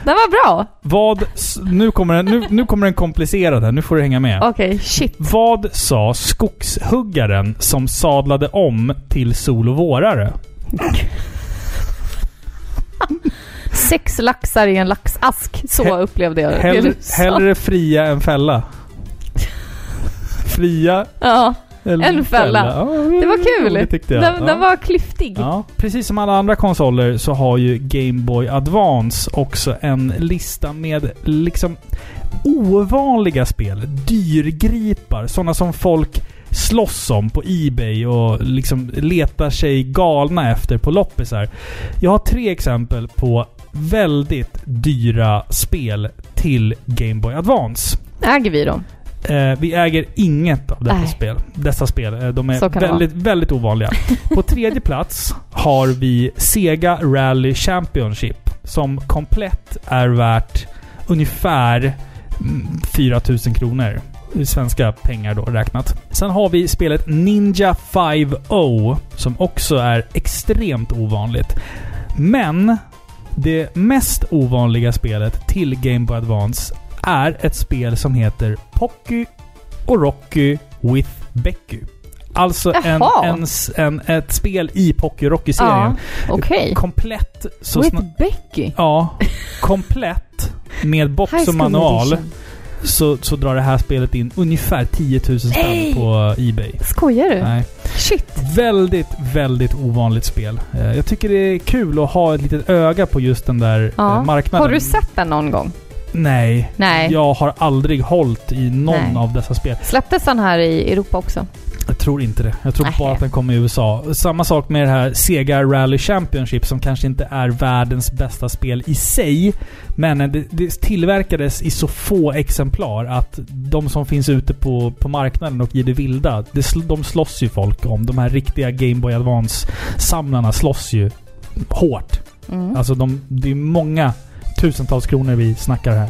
Den var bra! Vad... Nu kommer, den, nu, nu kommer den komplicerad här. Nu får du hänga med. Okej, shit. Vad sa skogshuggaren som sadlade om till sol och vårare? Sex laxar i en laxask. Så He- upplevde jag det Hell, du sa. hellre fria än fälla. Fria Ja. En fälla. Ja, Det var kul! tyckte jag. Den, ja. den var klyftig. Ja, precis som alla andra konsoler så har ju Game Boy Advance också en lista med liksom ovanliga spel. Dyrgripar. Sådana som folk slåss om på Ebay och liksom letar sig galna efter på loppisar. Jag har tre exempel på väldigt dyra spel till Game Boy Advance. Äger vi dem? Eh, vi äger inget av dessa Nej. spel. Dessa spel. Eh, de är väldigt, väldigt ovanliga. På tredje plats har vi Sega Rally Championship. Som komplett är värt ungefär mm, 4000 kronor. I svenska pengar då räknat. Sen har vi spelet Ninja 5-0 som också är extremt ovanligt. Men det mest ovanliga spelet till Game Boy Advance är ett spel som heter Pocky och Rocky with Becky. Alltså en, en, en, ett spel i Pocky Rocky-serien. Okej. Komplett så With Becky? Ja, komplett med box och manual Edition. Så, så drar det här spelet in ungefär 10 000 spänn Nej! på Ebay. Skojar du? Nej. Shit. Väldigt, väldigt ovanligt spel. Eh, Jag tycker det är kul att ha ett litet öga på just den där Ja. eh, marknaden. Har du sett den någon gång? Nej. Nej. Jag har aldrig hållit i någon Nej. av dessa spel. Släpptes den här i Europa också? Jag tror inte det. Jag tror Nej. bara att den kommer i USA. Samma sak med det här Sega Rally Championship som kanske inte är världens bästa spel i sig. Men det, det tillverkades i så få exemplar att de som finns ute på, på marknaden och i det vilda, det, sl- de slåss ju folk om. De här riktiga Game Boy Advance-samlarna slåss ju hårt. Mm. Alltså de, det är många tusentals kronor vi snackar här.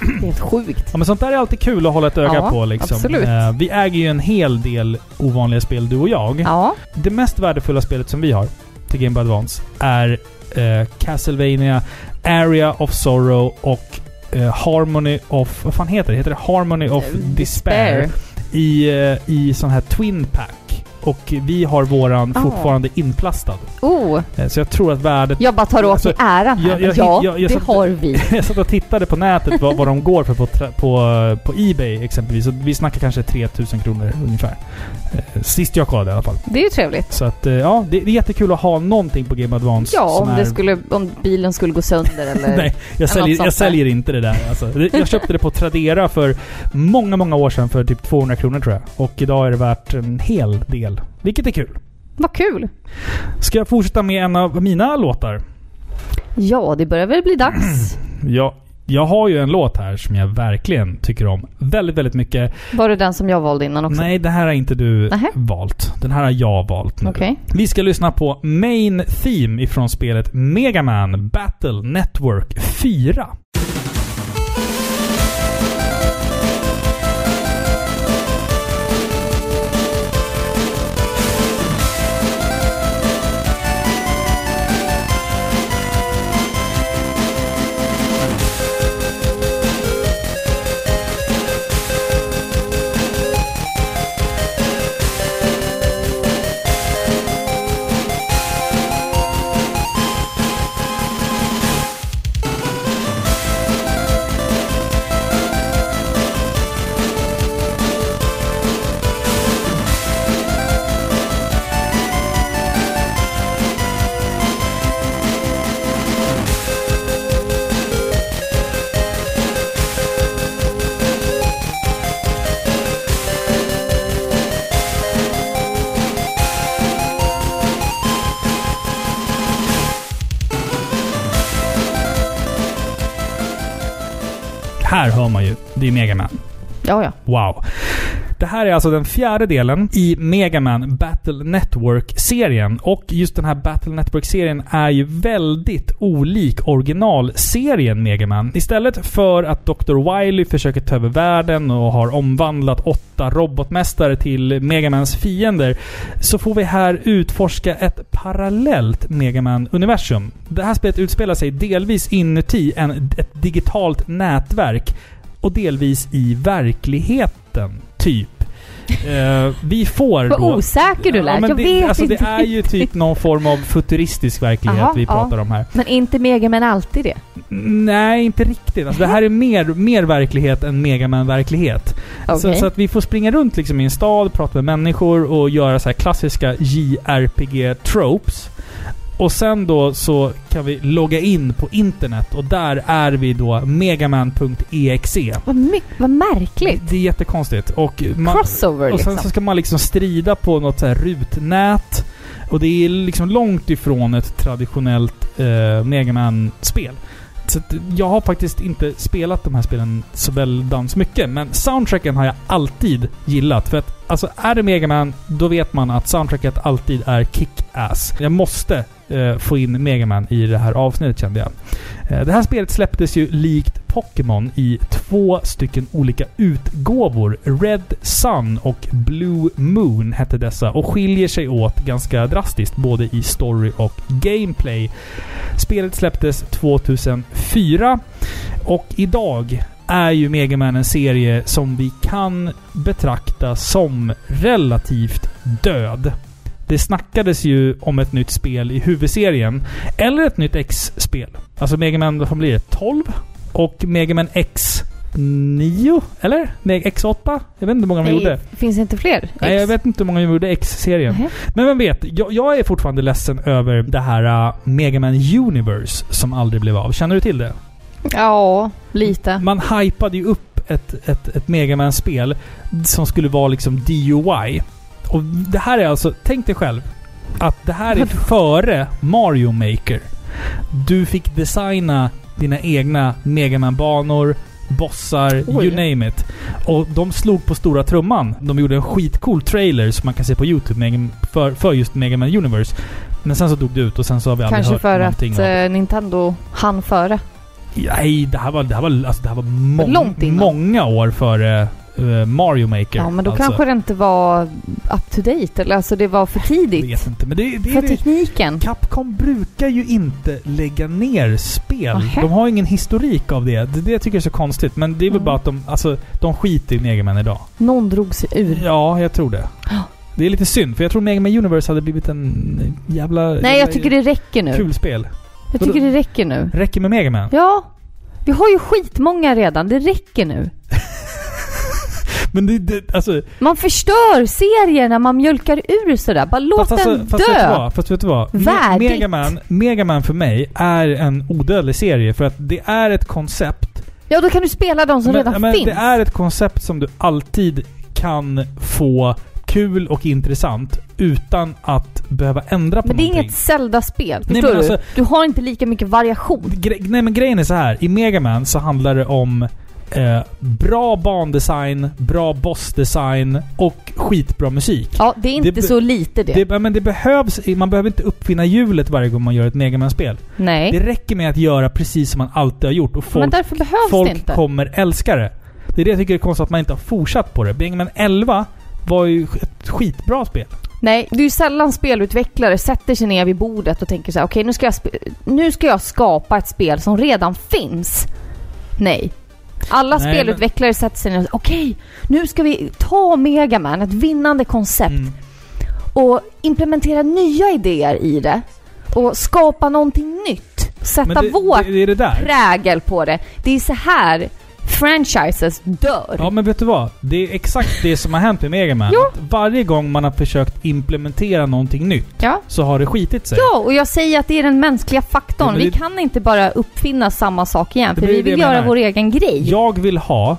Det är helt sjukt. Ja, men sånt där är alltid kul att hålla ett öga Ja, på liksom. absolut. Eh, vi äger ju en hel del ovanliga spel, du och jag. Ja. Det mest värdefulla spelet som vi har till Game Boy Advance är eh, Castlevania Area of Sorrow och eh, Harmony of... Vad fan heter det? Heter det Harmony of Despair? I, eh, i sån här Twin Pack. Och vi har våran Ah. fortfarande inplastad. Oh, Eh, så jag tror att värdet... jag bara tar åt mig Alltså, äran här. jag- jag- ja, jag- jag det satt- har vi. jag satt och tittade på nätet vad, vad de går för på, på, på Ebay exempelvis. Och vi snackar kanske 3000 kronor ungefär. Eh, Sist jag kollade i alla fall. Det är ju trevligt. Så att, eh, ja, det, det är jättekul att ha någonting på Game Advance Ja, om, är... det skulle, om bilen skulle gå sönder eller... Nej, jag säljer, jag säljer inte det där. Alltså. Jag köpte det på Tradera för många, många år sedan för typ 200 kronor tror jag. Och idag är det värt en hel del. Vilket är kul. Vad kul! Ska jag fortsätta med en av mina låtar? Ja, det börjar väl bli dags. Jag, jag har ju en låt här som jag verkligen tycker om väldigt, väldigt mycket. Var det den som jag valde innan också? Nej, det här har inte du Nähä. valt. Den här har jag valt nu. Okej. Vi ska lyssna på Main Theme ifrån spelet Mega Man Battle Network 4. Här hör man ju. Det är Mega Man. Ja, ja. Wow. Det här är alltså den fjärde delen i Mega Man Battle Network-serien. Och just den här Battle Network-serien är ju väldigt olik originalserien Mega Man. Istället för att Dr. Wily försöker ta över världen och har omvandlat åtta robotmästare till Megamans fiender så får vi här utforska ett parallellt Mega Man-universum. Det här spelet utspelar sig delvis inuti en, ett digitalt nätverk och delvis i verkligheten, typ. Eh, vi får Vad då... osäker du lät. men jag det, vet alltså, inte. Det är ju typ någon form av futuristisk verklighet Aha, vi ja. pratar om här. Men inte Megaman alltid det? Nej, inte riktigt. Alltså, det här är mer, mer verklighet än Megaman-verklighet. Så, Okej. så att vi får springa runt liksom i en stad, prata med människor och göra så här klassiska JRPG-tropes. Och sen då så kan vi logga in på internet och där är vi då megaman.exe. Vad, my- vad märkligt. Det är jättekonstigt. Och, man, Crossover och sen liksom. så ska man liksom strida på något så här rutnät. Och det är liksom långt ifrån ett traditionellt eh, Megaman-spel. Så att jag har faktiskt inte spelat de här spelen så väldans mycket. Men soundtracken har jag alltid gillat. För att alltså, är det Megaman, då vet man att soundtracket alltid är kick-ass. Jag måste eh, få in Megaman i det här avsnittet kände jag. Eh, det här spelet släpptes ju likt Pokémon i två stycken olika utgåvor. Red Sun och Blue Moon hette dessa och skiljer sig åt ganska drastiskt både i story och gameplay. Spelet släpptes 2004 och idag är ju Mega Man en serie som vi kan betrakta som relativt död. Det snackades ju om ett nytt spel i huvudserien. Eller ett nytt X-spel. Alltså Mega Man, vad blir det? 12? Och Mega Man X 9? Eller? Nej, X8? Jag vet inte hur många de gjorde. finns inte fler? Nej, jag vet inte hur många de gjorde X-serien. Mhm. Men vem vet? Jag, jag är fortfarande ledsen över det här uh, Mega Man Universe som aldrig blev av. Känner du till det? Ja, lite. Man hypade ju upp ett, ett, ett Mega Man-spel som skulle vara liksom DUI. Och det här är alltså, tänk dig själv att det här är före Mario Maker. Du fick designa dina egna Mega Man-banor, bossar, Oj. you name it. Och de slog på stora trumman. De gjorde en skitcool trailer som man kan se på YouTube för, för just Mega Man Universe. Men sen så dog det ut och sen så har vi aldrig Kanske hört för att någonting av det. eh, Nintendo hann före. Nej, det här var, det här var, alltså, det här var må många år före Mario Maker. Ja, men då alltså. kanske det inte var up to date. Eller alltså det var för Jag tidigt. vet inte, men det, det För är det. tekniken. Capcom brukar ju inte lägga ner spel. Nähä. De har ingen historik av det. Det, det jag tycker jag är så konstigt. Men det är väl Mm. bara att de, alltså, de skiter i Mega Man idag. Någon drog sig ur. Ja, jag tror det. Det är lite synd, för jag tror Mega Man Universe hade blivit en jävla... Nej, jag tycker det räcker nu. Kul spel. Jag tycker det räcker nu. Räcker med Mega Man. Ja. Vi har ju skitmånga redan. Det räcker nu. Men det, det alltså... Man förstör serier när man mjölkar ur sådär. Bara låt fast, den alltså, fast vet du dö. vad? Fast vet du vad? Värdigt. Mega Man, Mega Man för mig är en odödlig serie för att det är ett koncept Ja, då kan du spela de som men, redan men finns. Det är ett koncept som du alltid kan få kul och intressant utan att behöva ändra på Men det är någonting. inget Zelda-spel. Nej, Förstår men du? alltså- Du har inte lika mycket variation. Nej men grejen är så här. I Mega Man så handlar det om eh, bra bandesign, bra bossdesign och skitbra musik. Ja, det är inte Det så lite det. Det, men det behövs, man behöver inte uppfinna hjulet varje gång man gör ett Mega Man-spel. Nej. Det räcker med att göra precis som man alltid har gjort och men folk, folk kommer älska det. Det är det jag tycker är konstigt att man inte har fortsatt på det. Mega Man 11 var ju ett skitbra spel. Nej, det är ju sällan spelutvecklare sätter sig ner vid bordet och tänker så här: okej nu, ska jag sp- nu ska jag skapa ett spel som redan finns. Nej. Alla Nej, spelutvecklare sätter sig ner och säger okej, nu ska vi ta Megaman, ett vinnande koncept, Mm. och implementera nya idéer i det. Och skapa någonting nytt. Sätta Men det, vår det, det prägel på det. Det är så här franchises dör. Ja men vet du vad? Det är exakt det som har hänt med Mega Man. Varje gång man har försökt implementera någonting nytt Ja. så har det skitit sig. Ja, och jag säger att det är den mänskliga faktorn. Ja, vi det- kan inte bara uppfinna samma sak igen, för vi vill göra vår egen grej. Jag vill ha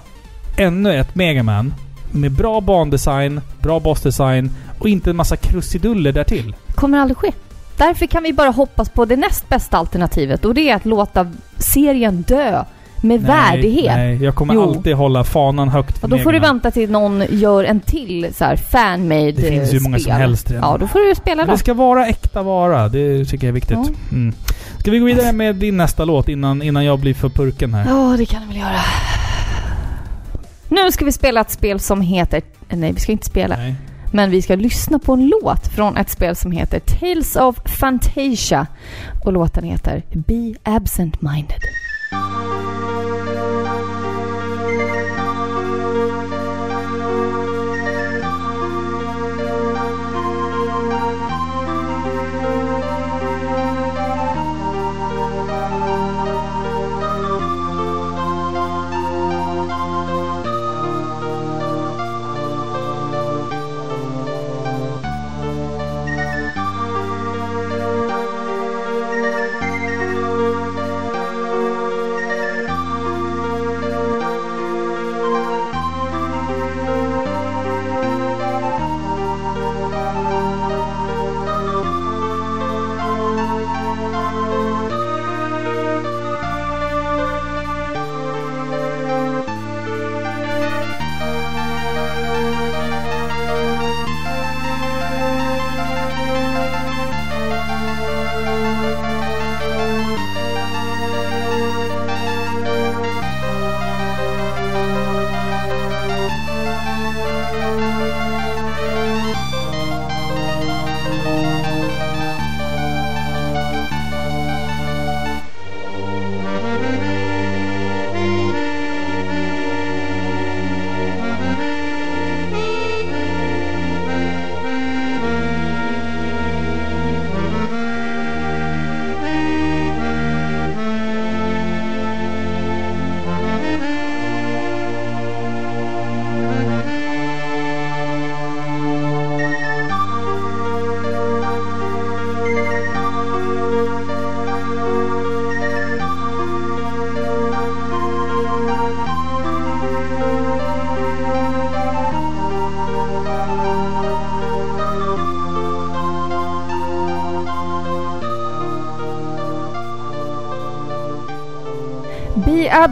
ännu ett Mega Man med bra bandesign, bra bossdesign och inte en massa krusiduller därtill. kommer aldrig ske. Därför kan vi bara hoppas på det näst bästa alternativet och det är att låta serien dö med värdighet. Nej, jag kommer Jo. alltid hålla fanan högt för Och då får du Mega Man. vänta till någon gör en till så här fan-made Det finns ju eh, många som spel. helst redan. Ja, då får du spela dem. det ska vara äkta vara. Det tycker jag är viktigt. Ja. Mm. Ska vi gå vidare med din nästa låt innan, innan jag blir för purken här? Ja, det kan du väl göra. Nu ska vi spela ett spel som heter... Nej, vi ska inte spela. Nej. Men vi ska lyssna på en låt från ett spel som heter Tales of Fantasia. Och låten heter Be Absent Minded.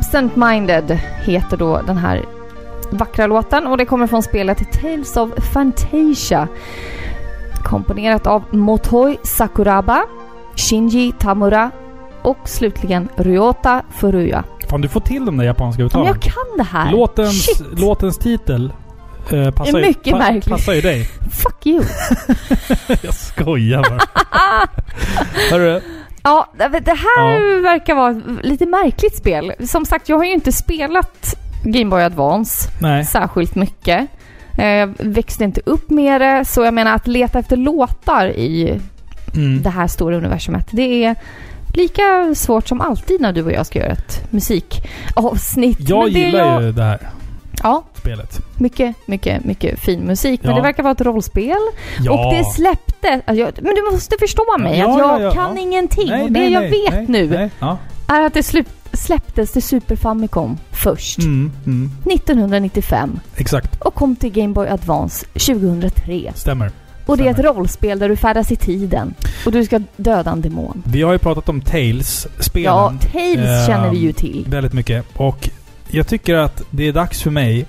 Absent Minded heter då den här vackra låten och det kommer från spelet Tales of Fantasia. Komponerat av Motoi Sakuraba, Shinji Tamura och slutligen Ryota Furuya. Fan, du får till de där japanska Men uttalen. jag kan det här! Låtens, Shit! låtens titel eh, passar, mycket ju, märkligt. passar ju dig. Fuck you! jag skojar bara. Hörru, Ja, det här verkar vara ett lite märkligt spel. Som sagt, jag har ju inte spelat Game Boy Advance nej. särskilt mycket. Eh, Jag växte inte upp med det, så jag menar att leta efter låtar i Mm. det här stora universumet, det är lika svårt som alltid när du och jag ska göra ett musikavsnitt. Jag Men gillar jag- ju det här Ja, spelet. mycket, mycket, mycket fin musik. Men Ja. det verkar vara ett rollspel. Ja. Och det släppte... Alltså jag, men du måste förstå mig, Ja, att ja, jag ja, kan ingenting. Nej, och det nej, jag nej, vet nu är att det slu- släpptes till Super Famicom först. Mm, mm, 1995 exakt. och kom till Game Boy Advance 2003. Stämmer. Och det är ett rollspel där du färdas i tiden och du ska döda en demon. Vi har ju pratat om Tales-spelen Ja, Tales Ehm, känner vi ju till. väldigt mycket. Och jag tycker att det är dags för mig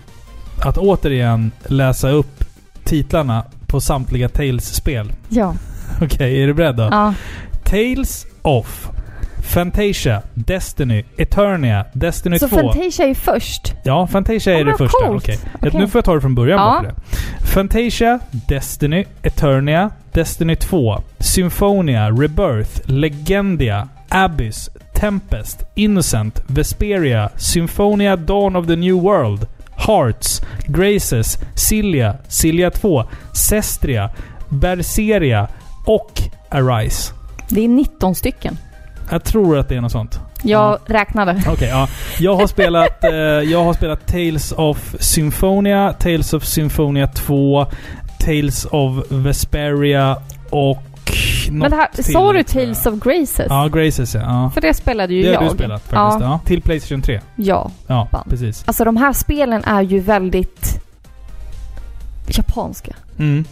att återigen läsa upp titlarna på samtliga Tales-spel. Ja. Okej, är du beredd då? ja. Tales of Fantasia, Destiny, Eternia, Destiny Så 2. Fantasia är först. Ja, Fantasia Ja, är det första. coolt. Okej. Okej. Nu får jag ta det från början Ja. bara. Fantasia, Destiny, Eternia, Destiny 2, Symphonia, Rebirth, Legendia, Abyss, Tempest, Innocent, Vesperia, Symphonia Dawn of the New World, Hearts, Graces, Cilia, Cilia 2, Cestria, Berseria och Arise. Det är 19 stycken. Jag tror att det är något sånt. Jag räknade. Okej, ja. Jag har spelat, eh, jag har spelat Tales of Symphonia, Tales of Symphonia 2, Tales of Vesperia och... Men det här, sa du. Tales of Graces? Ja, Graces ja. ja. För det spelade ju Det jag. har du spelat faktiskt. Ja. Ja. Till Playstation 3. ja. Ja, Fan. precis. Alltså de här spelen är ju väldigt japanska. Mm.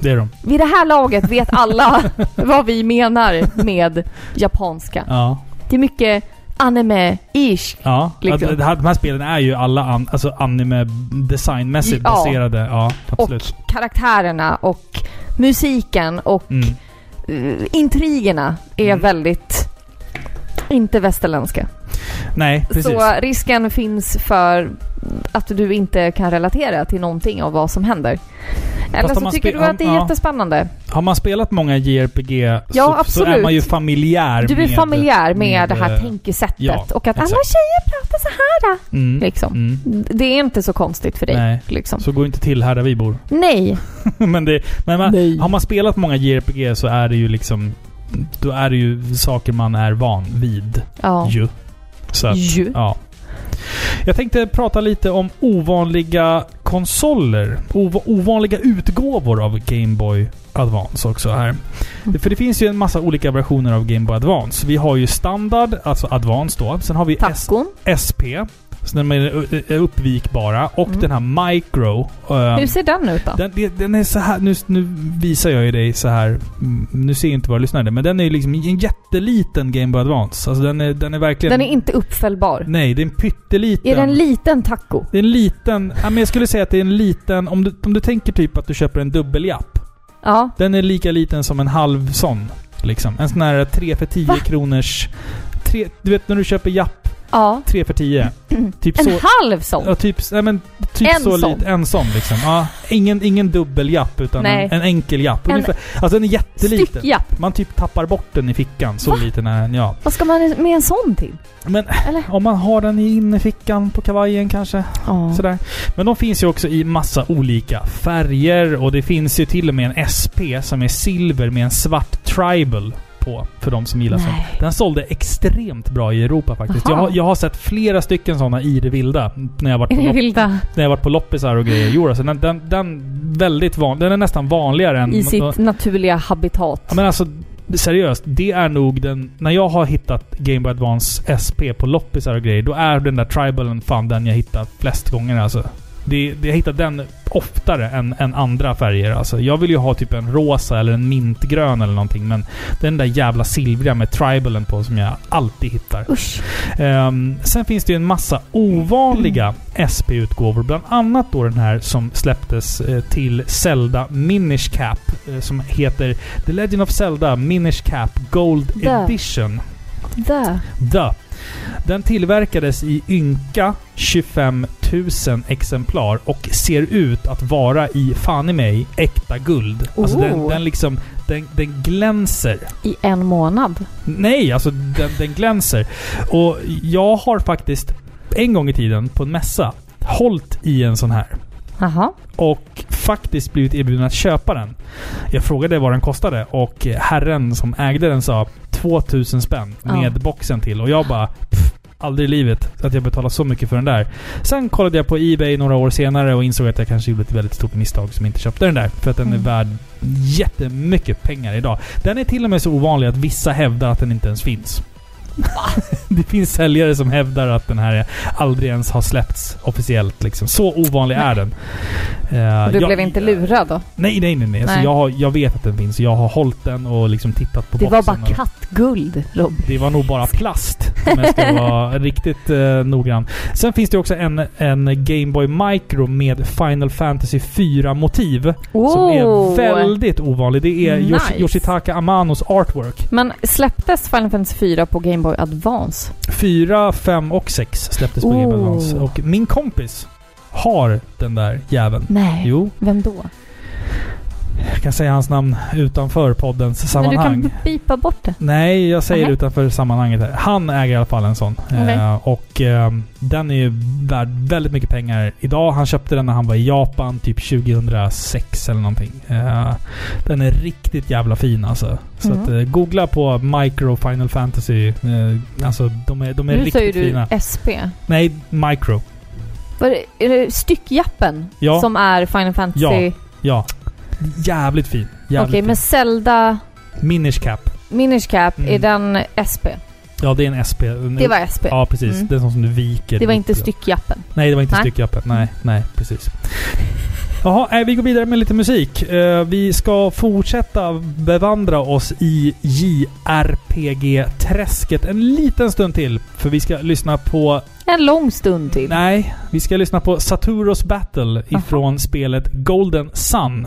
Det är de. Vid det här laget vet alla vad vi menar med japanska. Ja. Det är mycket anime-ish. Ja. Liksom. Det här, de här spelen är ju alla an, alltså anime designmässigt Ja. baserade. Ja, absolut. Och karaktärerna och musiken och Mm. Eh, intrigerna är Mm. väldigt inte västerländska. Nej, precis. Så risken finns för att du inte kan relatera till någonting av vad som händer. Eller så tycker du att det är ja. jättespännande. Har man spelat många JRPG Ja, så, så är man ju familjär Du är med... familjär med, med, det här eh, tänkesättet ja, och att alla exakt. tjejer pratar så här. Mm. Liksom. Mm. Det är inte så konstigt för dig. Nej. Liksom. Så går inte till här där vi bor. Nej. men det, men man, Nej. har man spelat många JRPG så är det ju liksom... Då är det ju saker man är van vid. Ja. Ju. Så att, Ju. ja. Jag tänkte prata lite om ovanliga konsoler. Ov ovanliga utgåvor av Game Boy Advance också här. Mm. För det finns ju en massa olika versioner av Game Boy Advance. Vi har ju standard, alltså Advance då. Sen har vi S. SP. Så de är uppvikbara. Och Mm. den här Micro. eh, Hur ser den ut då? den, det- den är så här, nu, nu visar jag ju dig så här. Mm, Nu ser jag inte vad du lyssnade, men den är ju liksom en jätteliten Game Boy Advance. Alltså den är, den är verkligen... Den är inte uppfällbar. Nej, det är en pytteliten. Är det en liten taco? Det är en liten... Ja, men jag skulle säga att det är en liten... Om du, om du tänker typ att du köper en dubbeljapp. Ja. Den är lika liten som en halv sån. Liksom. En sån här 3 för 10 Va? kronors... Tre, du vet när du köper japp Ja. 3 för 10. Typ En så... halv sån? Ja, typ, nej, men, typ En så sån. lite. En sån liksom. Ja, ingen, ingen dubbeljapp utan en, en enkel japp. En Ungefär. Alltså är jätteliten. Styckjapp? Man typ tappar bort den i fickan. Så Va? liten är den, ja. Vad ska man med en sån till? Men Eller? om man har den i innerfickan på kavajen kanske. Ja. Sådär. Men de finns ju också i massa olika färger och det finns ju till och med en SP som är silver med en svart tribal på. För de som gillar sånt. Den sålde extremt bra i Europa faktiskt. Jag jag har sett flera stycken sådana i det vilda. När jag varit på, lopp, vilda? när jag varit på loppisar och grejer. Jo, alltså den, den, den väldigt van, Den är nästan vanligare än... I sitt naturliga habitat? Ja, men alltså seriöst. Det är nog den... När jag har hittat Game Boy Advance SP på loppisar och grejer, då är den där tribalen fan den jag hittat flest gånger alltså. Det, det, jag hittar den oftare än, än andra färger. Alltså, jag vill ju ha typ en rosa eller en mintgrön eller någonting. Men den där jävla silvriga med tribalen på som jag alltid hittar. Ehm, sen finns det ju en massa ovanliga SP-utgåvor. Bland annat då den här som släpptes eh, till Zelda Minish Cap. eh, som heter The Legend of Zelda Minish Cap Gold. Edition. Där. The. Den tillverkades i ynka 25 000 exemplar och ser ut att vara i fan i mig äkta guld. Alltså den, Oh. den liksom... Den, den glänser. I en månad. Nej, alltså den, den glänser. Och jag har faktiskt en gång i tiden på en mässa hållit i en sån här. Jaha. Och faktiskt blivit erbjuden att köpa den. Jag frågade vad den kostade och herren som ägde den sa 2000 spänn Ja. med boxen till. Och jag bara pff, aldrig i livet att jag betalar så mycket för den där. Sen kollade jag på Ebay några år senare och insåg att jag kanske gjorde ett väldigt stort misstag som inte köpte den där. För att den är Mm. värd jättemycket pengar idag. Den är till och med så ovanlig att vissa hävdar att den inte ens finns. det finns säljare som hävdar att den här aldrig ens har släppts officiellt. Liksom. Så ovanlig är den. Och du jag- blev inte lurad då? Nej, nej, nej. nej. Alltså, Nej. jag, har, jag vet att den finns. Jag har hållit den och liksom tittat på Det var boxen. bara och- kattguld, Rob. det var nog bara plast om jag ska vara riktigt eh, noggrann. Sen finns det också en, en Game Boy Micro med Final Fantasy 4-motiv. Som är väldigt ovanlig. Det är Nice. Yoshitaka Amanos artwork. Men släpptes Final Fantasy 4 på Game Boy Advance? 4, 5 och 6 släpptes på Game Boy Oh. Advance. Och min kompis har den där jäveln. Nej. Jo, Vem då? Jag kan säga hans namn utanför poddens Men sammanhang. du kan bipa bort det. Nej, jag säger Nej. utanför sammanhanget här. Han äger i alla fall en sån. Okej. Eh, och eh, den är ju värd väldigt mycket pengar idag. Han köpte den när han var i Japan, typ 2006 eller någonting. Eh, den är riktigt jävla fin alltså. Så Mm. att, eh, googla på Micro Final Fantasy. Eh, alltså de är, de är Nu säger riktigt du fina. SP. Nej, Micro. Var det, är det styckjappen Ja. som är Final Fantasy? Ja, Ja. Jävligt fin. Jävligt men Zelda. Minish Cap. Minish Cap, Mm. är den SP? Ja, det är en SP. Det var SP. Ja, precis. Mm. Det är sån som du viker. Det var inte styckjappen. Nej, det var inte Nej. styckjappet. Nej, nej, precis. Jaha, nej, vi går vidare med lite musik. Eh, vi ska fortsätta bevandra oss i JRPG-träsket en liten stund till. För vi ska lyssna på... En lång stund till. Nej, vi ska lyssna på Saturos Battle ifrån spelet Golden Sun.「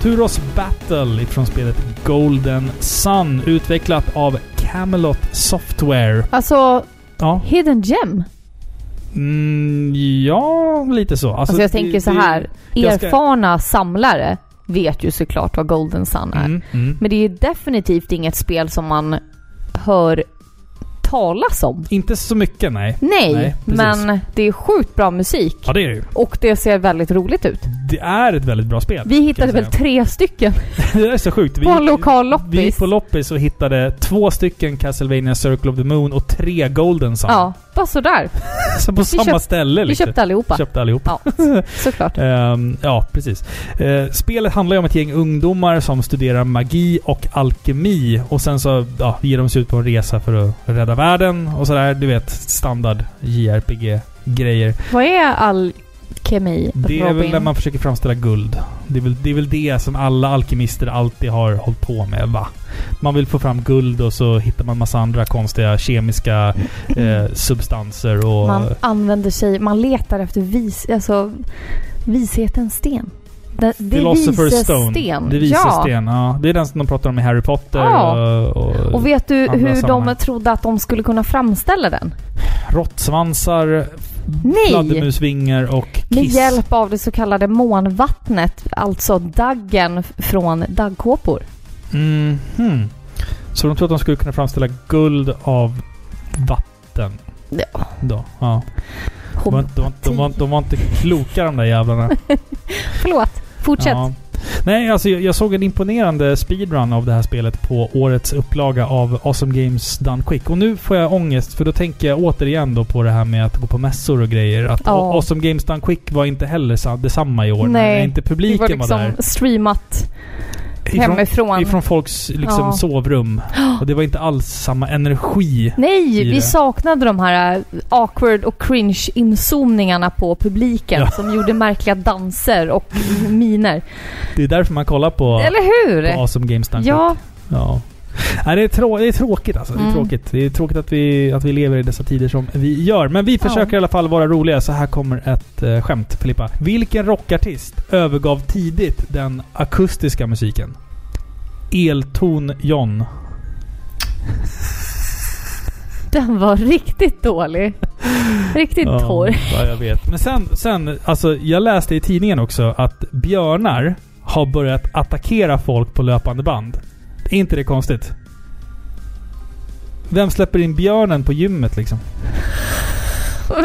Saturos Battle ifrån spelet Golden Sun. Utvecklat av Camelot Software. Alltså, Ja, Hidden Gem. mm, ja lite så. Alltså, jag det- tänker så det- här. jag ska- Erfarna samlare vet ju såklart vad Golden Sun är. Mm, mm. Men det är definitivt inget spel som man hör talas om. Inte så mycket, nej. Nej, Nej, men det är sjukt bra musik. Ja, det är det ju. Och det ser väldigt roligt ut. Det är ett väldigt bra spel. Vi hittade väl tre stycken det är så sjukt. Vi, på en lokal Vi loppis. gick på loppis och hittade två stycken Castlevania Circle of the Moon och tre Golden Sun. Ja, bara sådär. Så på samma köpt- ställe Vi liksom. köpte allihopa. Köpte allihop. Ja, såklart. Ehm, ja, precis. Eh, spelet handlar ju om ett gäng ungdomar som studerar magi och alkemi. Och sen så ja, ger de sig ut på en resa för att rädda världen och sådär. Du vet, standard JRPG-grejer. Vad är alkemi, Det är väl Robin? när man försöker framställa guld. Det är, väl, det är väl det som alla alkemister alltid har hållit på med, va? Man vill få fram guld och så hittar man massa andra konstiga kemiska eh, substanser och... Man använder sig, man letar efter vis, alltså vishetens sten. Det, det Philosopher's Stone. sten. Det ja. sten, ja. Det är den som de pratar om i Harry Potter Ja. och, och, Och vet du hur sammanhang. de trodde att de skulle kunna framställa den? råttsvansar, fladdermusvingar och Med kiss. hjälp av det så kallade månvattnet, alltså daggen från daggkåpor. Mm, hmm. Så de trodde att de skulle kunna framställa guld av vatten. Ja. Då. Ja. De, var, inte- de, var, de, var, de var inte kloka de där jävlarna. Förlåt, fortsätt. Ja. Nej, alltså jag, jag såg en imponerande speedrun av det här spelet på årets upplaga av Awesome Games Done Quick. Och nu får jag ångest för då tänker jag återigen då på det här med att gå på mässor och grejer. Att Ja. Awesome Games Done Quick var inte heller sa- detsamma i år. Nej, när inte Det publiken var var, liksom där. streamat Ifrån, hemifrån. ifrån folks liksom, Ja. sovrum. Och det var inte alls samma energi. Nej, vi det. saknade de här äh, awkward och cringe inzoomningarna på publiken Ja. som gjorde märkliga danser och miner. Det är därför man kollar på, Eller hur? på Awesome Games Done Ja. Ja. Nej, det, är trå- det är tråkigt alltså. Det är Mm. tråkigt. Det är tråkigt att vi, att vi lever i dessa tider som vi gör. Men vi försöker i alla fall vara roliga. Så här kommer ett eh, skämt, Filippa. Vilken rockartist övergav tidigt den akustiska musiken? Elton John. Den var riktigt dålig. Riktigt torr. Ja, jag vet. Men sen, sen, alltså jag läste i tidningen också att björnar har börjat attackera folk på löpande band. Är inte det konstigt? Vem släpper in björnen på gymmet liksom?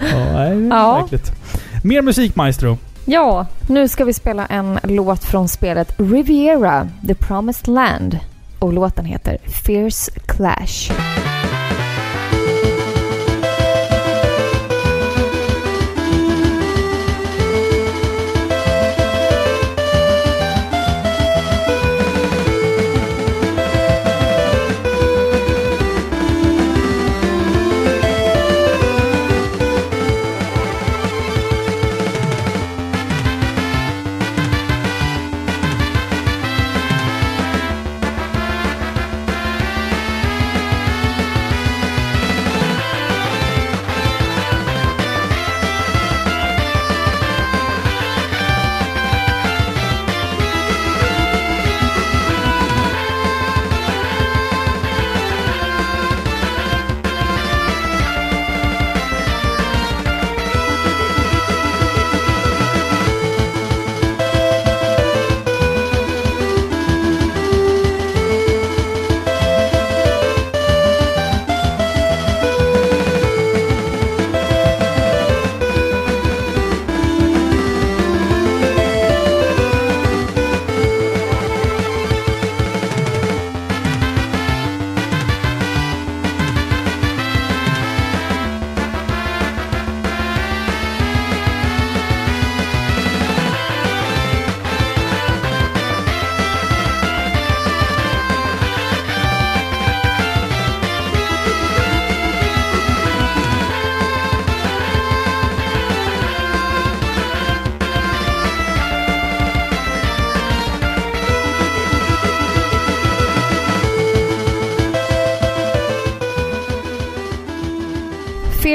Ja, nej, det är Ja. verkligt. Mer musik Maestro. Ja, nu ska vi spela en låt från spelet Riviera, The Promised Land. Och låten heter Fierce Clash.「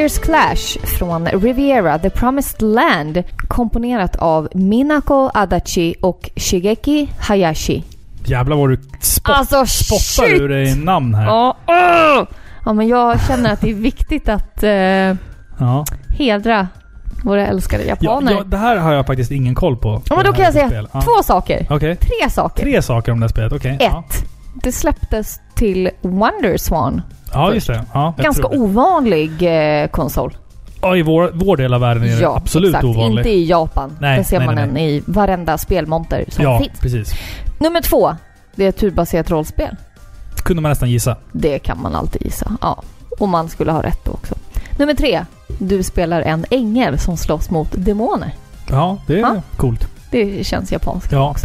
Fierce Clash från Riviera The Promised Land komponerat av Minako Adachi och Shigeki Hayashi. Jävlar vad du spott, Alltså spottar shit! ur dig namn här. Ja, åh! ja, men jag känner att det är viktigt att eh, Ja. hedra våra älskade Ja, japaner. ja, det här har jag faktiskt ingen koll på. Ja, men då kan jag säga. Ja. två saker. Okej. Tre saker. Tre saker om det här spelet. Okej. Ja. Ett. Det släpptes till Wonderswan. ja, just det. Ja, Ganska ovanlig eh, konsol. Ja, i vår, vår del av världen är det absolut exakt. ovanligt. Inte i Japan. Nej, Där ser nej, man nej, den i varenda spelmonter som Ja, finns. precis. Nummer två. Det är ett turbaserat rollspel. Kunde man nästan gissa. Det kan man alltid gissa. Ja. Och man skulle ha rätt då också. Nummer tre. Du spelar en ängel som slåss mot demoner. Ja, det är Ja. coolt. Det känns japanskt. Ja,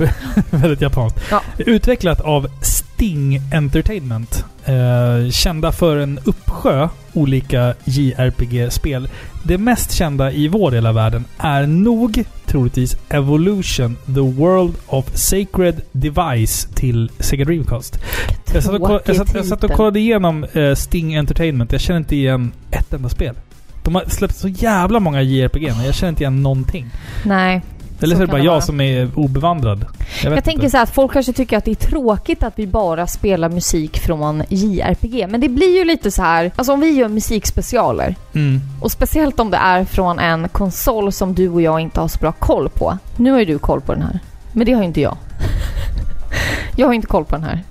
väldigt japanskt. Ja. Utvecklat av Sting Entertainment. Eh, kända för en uppsjö olika JRPG-spel. Det mest kända i vår del av världen är nog troligtvis Evolution, The World of Sacred Device till Sega Dreamcast. Jag satt, och, jag, satt, jag satt och kollade igenom eh, Sting Entertainment. Jag känner inte igen ett enda spel. De har släppt så jävla många JRPG, men jag känner inte igen någonting. Nej. Eller så, är det bara det jag som är obevandrad. Jag, Jag tänker så här att folk kanske tycker att det är tråkigt att vi bara spelar musik från JRPG. Men det blir ju lite så här, alltså om vi gör musikspecialer Mm. och speciellt om det är från en konsol som du och jag inte har så bra koll på. Nu har ju du koll på den här, men det har ju inte jag. Jag har inte koll på den här.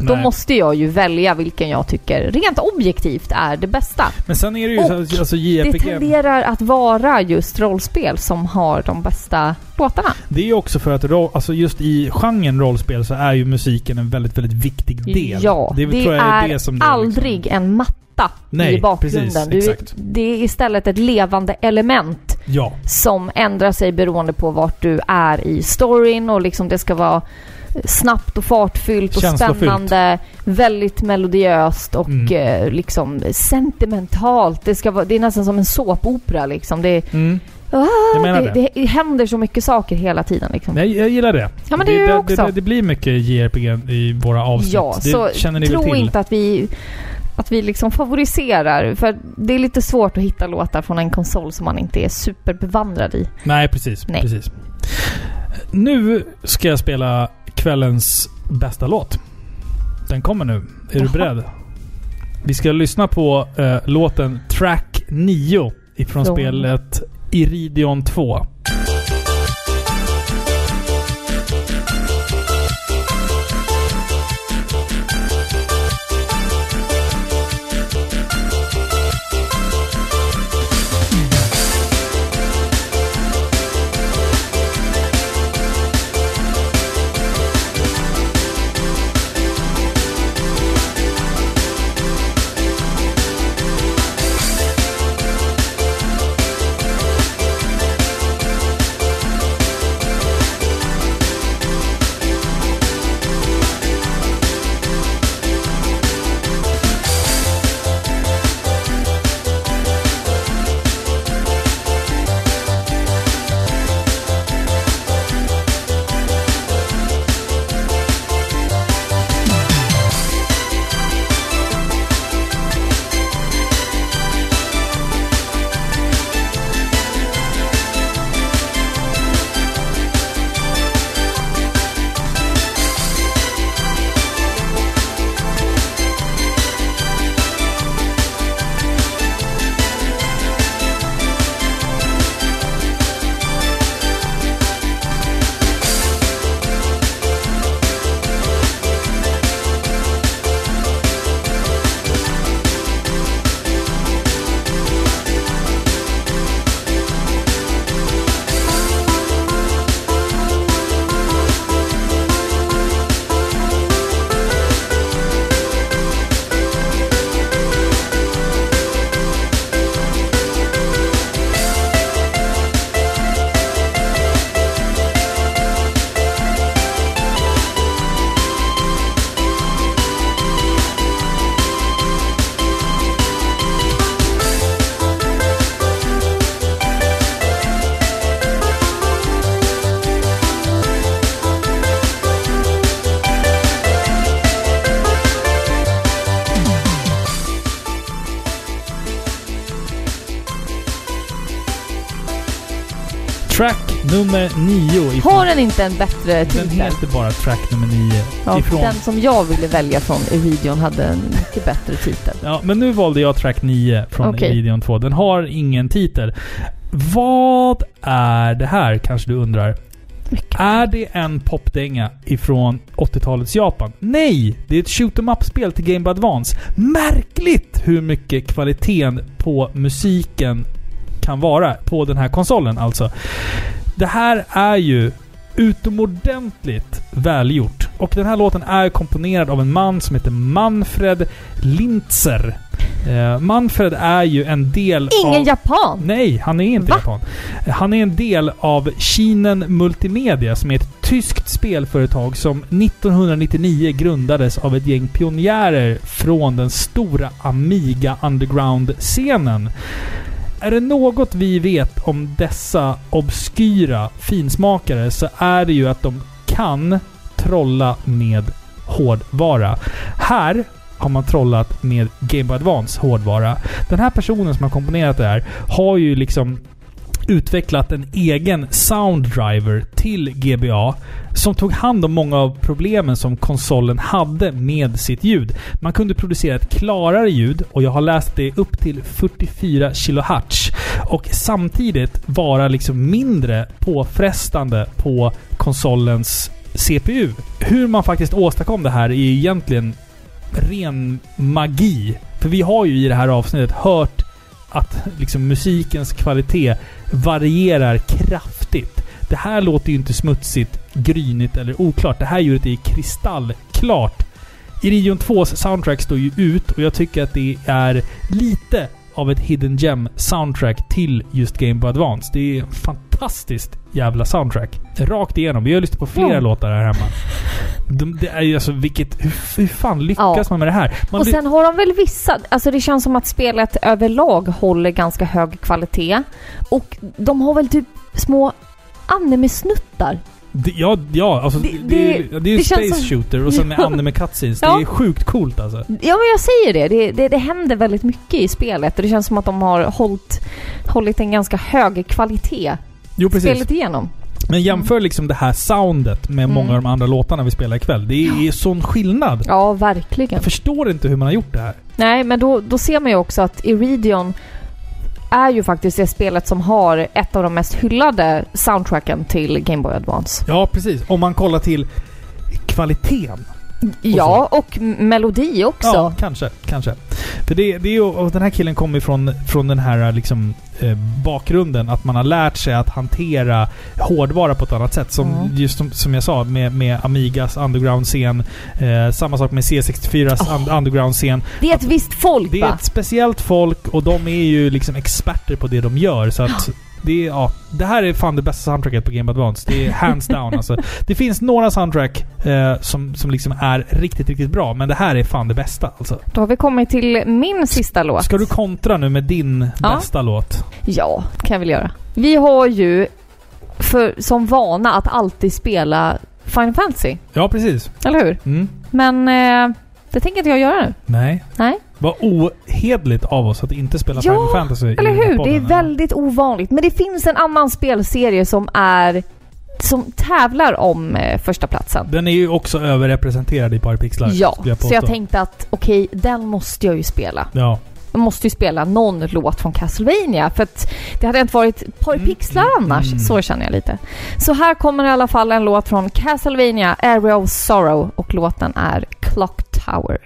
Då Nej. måste jag ju välja vilken jag tycker rent objektivt är det bästa. Men sen är det ju Och så, alltså Det JRPG. tenderar att vara just rollspel som har de bästa låtarna. Det är ju också för att alltså just i genren rollspel så är ju musiken en väldigt, väldigt viktig del. Ja, det, jag är, det som det är aldrig Liksom. en matta Nej, i bakgrunden. precis, du, det är istället ett levande element Ja, som ändrar sig beroende på vart du är i storyn och liksom det ska vara snabbt och fartfyllt och Känslofyllt. spännande, väldigt melodiöst och Mm. eh, liksom sentimentalt. Det, ska vara, det är nästan som en såpopera liksom. Det, mm. ah, det, det. det händer så mycket saker hela tiden. Liksom. jag, jag gillar det. Ja, men det det, också. det, blir mycket JRPG i våra avsnitt. Ja, det så känner ni väl tro till? inte att vi att vi liksom favoriserar. För det är lite svårt att hitta låtar från en konsol som man inte är superbevandrad i. Nej, precis. Nej. precis. Nu ska jag spela kvällens bästa låt. Den kommer nu. Är du beredd? Vi ska lyssna på eh, låten Track 9 ifrån Från- spelet Iridion 2.「den inte en bättre Den titel? heter bara Track nummer nio. Ja, ifrån... Den som jag ville välja från Iridion hade en mycket bättre titel. Ja, men nu valde jag track 9 från Okej. Iridion 2. Den har ingen titel. Vad är det här, kanske du undrar? Mycket. Är det en popdänga ifrån 80-talets Japan? Nej! Det är ett shoot em up-spel till Game Boy Advance. Märkligt hur mycket kvaliteten på musiken kan vara på den här konsolen alltså. Det här är ju utomordentligt välgjort. Och den här låten är komponerad av en man som heter Manfred Lintzer. Eh, Manfred är ju en del Ingen av... japan! Nej, han är inte Va? japan. Han är en del av Kinen Multimedia som är ett tyskt spelföretag som 1999 grundades av ett gäng pionjärer från den stora Amiga Underground-scenen. Är det något vi vet om dessa obskyra finsmakare så är det ju att de kan trolla med hårdvara. Här har man trollat med Game Boy Advance hårdvara. Den här personen som har komponerat det här har ju liksom utvecklat en egen sounddriver till GBA som tog hand om många av problemen som konsolen hade med sitt ljud. Man kunde producera ett klarare ljud och jag har läst det upp till 44 kHz och samtidigt vara liksom mindre påfrestande på konsolens CPU. Hur man faktiskt åstadkom det här är egentligen ren magi. För vi har ju i det här avsnittet hört att liksom musikens kvalitet varierar kraftigt. Det här låter ju inte smutsigt, grynigt eller oklart. Det här ljudet är kristallklart. Iridion 2s soundtrack står ju ut och jag tycker att det är lite av ett hidden gem soundtrack till just Game Boy Advance. Det är en fantastiskt jävla soundtrack. Rakt igenom. Vi har lyssnat på flera Ja. låtar här hemma. De, det är ju alltså vilket... Hur, hur fan lyckas Ja. man med det här? Man Och sen har de väl vissa... Alltså det känns som att spelet överlag håller ganska hög kvalitet. Och de har väl typ små anime-snuttar. Det, ja, ja, alltså det, Det- det, är ju- det- är Space som- Shooter och sen med anime cutscenes. Ja. Det är sjukt coolt alltså. Ja men jag säger det. Det, det. det händer väldigt mycket i spelet och det känns som att de har hållit, hållit en ganska hög kvalitet Jo, precis. spelet igenom. Men jämför liksom det här soundet med Mm. många av de andra låtarna vi spelar ikväll. Det är sån skillnad. Ja, verkligen. Jag förstår inte hur man har gjort det här. Nej, men då, då ser man ju också att Iridion är ju faktiskt det spelet som har ett av de mest hyllade soundtracken till Game Boy Advance. Ja, precis. Om man kollar till kvaliteten. Ja, och m- melodi också. Ja, kanske. Kanske. För det, det är ju, och den här killen kommer från, från den här liksom, eh, bakgrunden att man har lärt sig att hantera hårdvara på ett annat sätt. Som, Mm. Just som, som jag sa med, med Amigas underground-scen. Eh, samma sak med C64s Oh. un- underground-scen. Det är ett visst folk Det är va? ett speciellt folk och de är ju liksom experter på det de gör. Så att det, är, ja, det här är fan det bästa soundtracket på Game Advance. Det är hands down alltså. Det finns några soundtrack eh, som, som liksom är riktigt, riktigt bra. Men det här är fan det bästa alltså. Då har vi kommit till min sista låt. Ska du kontra nu med din Ja. bästa låt? Ja, kan jag väl göra. Vi har ju för, som vana att alltid spela Final Fantasy, Ja, precis. eller hur? Mm. Men eh, det tänker inte jag göra nu. Nej. Nej. Vad ohederligt av oss att inte spela Ja, Final Fantasy Eller hur? Det är väldigt ovanligt. Men det finns en annan spelserie som är... Som tävlar om eh, första platsen. Den är ju också överrepresenterad i Parapixlar. Ja, jag så jag tänkte att okej, den måste jag ju spela. Ja. Jag måste ju spela någon låt från Castlevania för att det hade inte varit ett par Mm, pixlar mm, annars. mm. Så känner jag lite. Så här kommer i alla fall en låt från Castlevania, Area of Sorrow och låten är Clock Tower.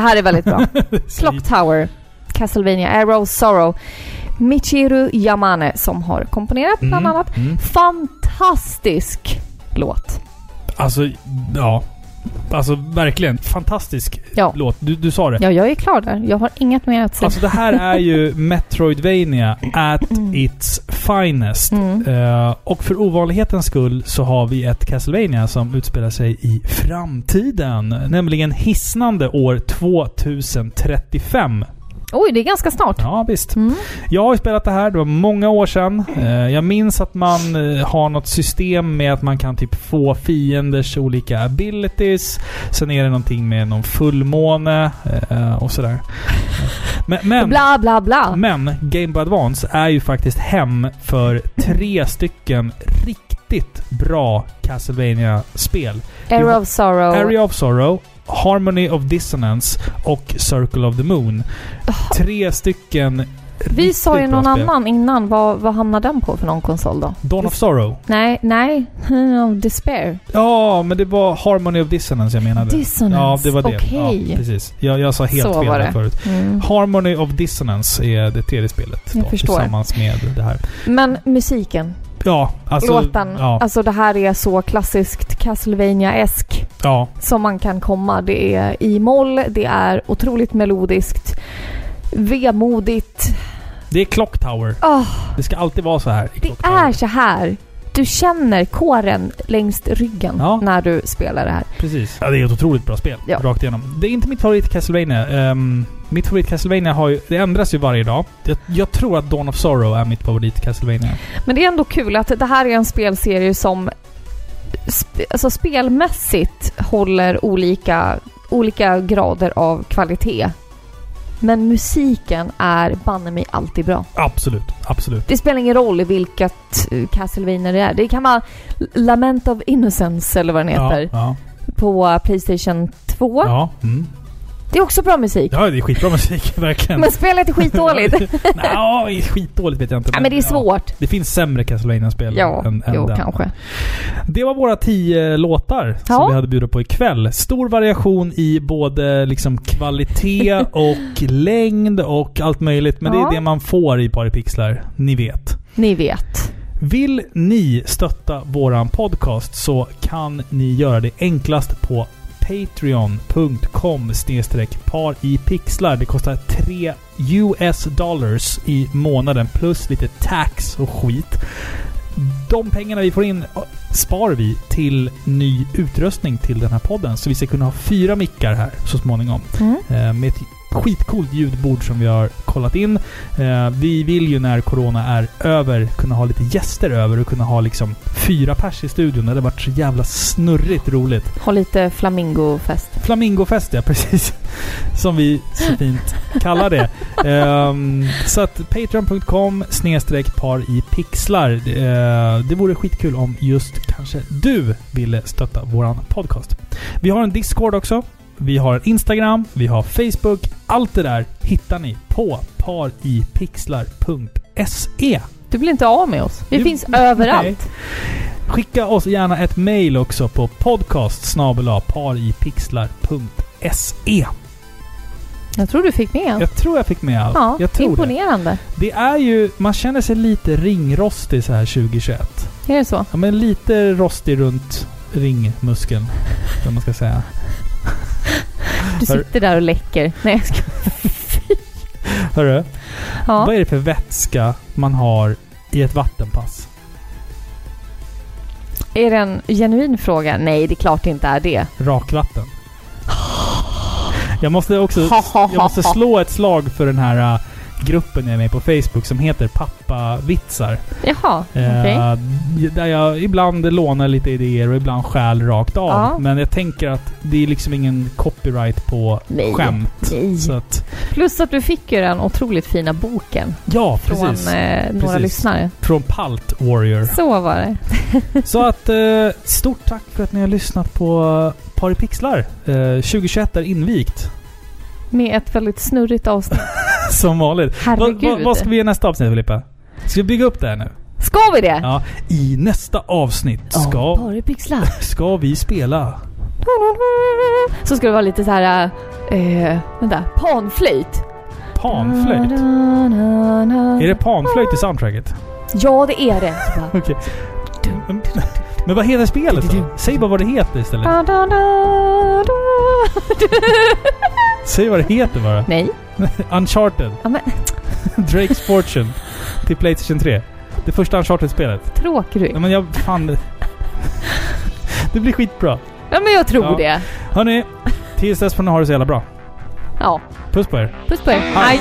Det här är väldigt bra. Clock Tower, Castlevania, Arrow Sorrow. Michiru Yamane som har komponerat bland Mm, annat. mm. Fantastisk låt. Alltså, ja. Alltså verkligen. Fantastisk Ja. låt. Du, du sa det. Ja, jag är klar där. Jag har inget mer att säga. Alltså det här är ju Metroidvania at its finest. Mm. Eh, och för ovanlighetens skull så har vi ett Castlevania som utspelar sig i framtiden. Nämligen hisnande år 2035. Oj, det är ganska snart. Ja, visst. Mm. Jag har ju spelat det här, det var många år sedan. Eh, jag minns att man eh, har något system med att man kan typ få fienders olika abilities. Sen är det någonting med någon fullmåne eh, och sådär. Men, men, Bla, bla, bla. men Game Boy Advance är ju faktiskt hem för tre stycken riktigt bra Castlevania-spel. Arrow of Sorrow. Area of Sorrow, Harmony of Dissonance och Circle of the Moon. Tre stycken Vi sa ju någon annan innan. Vad, vad hamnar den på för någon konsol då? Dawn of Sorrow. Nej, nej. Despair. Ja, men det var Harmony of Dissonance jag menade. Dissonance. Ja, det var det. Okej. Ja, precis. Jag, jag sa helt Så fel var det. förut. Mm. Harmony of Dissonance är det tredje spelet. Jag då, förstår. Tillsammans med det här. Men musiken. Ja, alltså... låten. Ja, Alltså det här är så klassiskt Castlevania-esk ja. som man kan komma. Det är i moll, det är otroligt melodiskt, vemodigt. Det är Clock Tower. Åh, Det ska alltid vara så här. det är så här. Du känner kåren längs ryggen Ja. när du spelar det här. Precis. Ja, det är ett otroligt bra spel. Ja. Rakt igenom. Det är inte mitt favorit Castlevania. Ehm, mitt favorit Castlevania har ju, det ändras ju varje dag. Jag, jag tror att Dawn of Sorrow är mitt favorit Castlevania. Men det är ändå kul att det här är en spelserie som sp- alltså spelmässigt håller olika, olika grader av kvalitet. Men musiken är banne mig alltid bra. Absolut. Absolut. Det spelar ingen roll vilket eh, Castlevania det är. Det kan vara Lament of Innocence eller vad den heter Ja, på Playstation 2. ja. ja. Mm. Det är också bra musik. ja, det är skitbra musik. Verkligen. Men spelet är skitdåligt. Nej, skitdåligt vet jag inte. ja, men det är svårt. det finns sämre Castlevania-spel Ja, än, än jo den. kanske. Det var våra tio låtar som Ja. vi hade bjudit på ikväll. Stor variation i både liksom kvalitet och längd och allt möjligt. Men det Ja. är det man får i Paripixlar. Ni vet. Ni vet. Vill ni stötta våran podcast så kan ni göra det enklast på patreon.com par i pixlar. Det kostar 3 US dollars i månaden plus lite tax och skit. De pengarna vi får in sparar vi till ny utrustning till den här podden. Så vi ska kunna ha fyra mickar här så småningom. Mm. Eh, med ett skitcoolt ljudbord som vi har kollat in. Eh, vi vill ju när Corona är över kunna ha lite gäster över och kunna ha liksom fyra pers i studion. Det hade varit så jävla snurrigt roligt. Ha lite flamingofest. Flamingofest, ja precis. Som vi så fint kallar det. Ehm, så att patreon.com snedstreck par i pixlar. Eh, det vore skitkul om just kanske du ville stötta våran podcast. Vi har en Discord också. Vi har Instagram, vi har Facebook. Allt det där hittar ni på paripixlar.se. Du blir inte av med oss. Vi Du- finns överallt. Nej. Skicka oss gärna ett mail också på podcast paripixlar.se. Jag tror du fick med allt. Jag tror jag fick med allt. Ja, jag tror det. imponerande. Det är ju... Man känner sig lite ringrostig så här 2021. Är det så? Ja, men lite rostig runt ringmuskeln. Vad man ska säga. Du sitter där och läcker. Nej, jag ska... Hörru, Ja. vad är det för vätska man har i ett vattenpass? Är det en genuin fråga? Nej, det är klart det inte är det. Rakvatten. Jag måste också jag måste slå ett slag för den här äh, gruppen jag är med på Facebook som heter Pappavitsar. Jaha, Eh, okej. Där jag ibland lånar lite idéer och ibland stjäl rakt av. Ja. Men jag tänker att det är liksom ingen copyright på Nej. skämt. Nej. Så att, Plus att du fick ju den otroligt fina boken ja, från precis. eh, några Precis. lyssnare. Från Palt Warrior. Så var det. Så att eh, stort tack för att ni har lyssnat på Paripixlar. Eh, 2021 är invigt. Med ett väldigt snurrigt avsnitt. Som vanligt. Vad Herregud. vad- vad ska vi göra nästa avsnitt Filippa? Ska vi bygga upp det här nu? Ska vi det? Ja, i nästa avsnitt ska, Paripixlar. ska vi spela Så ska det vara lite så här... Eh, vänta, panflöjt. Panflöjt? Är det panflöjt i soundtracket? Ja, det är det. Okej. Men- Men vad heter spelet då? Säg bara vad det heter istället. Säg vad det heter bara. Nej. Uncharted. Ja, men Drake's Fortune. Till Playstation 3. Det första Uncharted-spelet. tråkig du Ja men jag... Fan. det- blir skitbra. Ja, men jag tror Ja. det. Hörni, tills dess får ni ha det så jävla bra. Ja. Puss på er. Puss på er. Hej.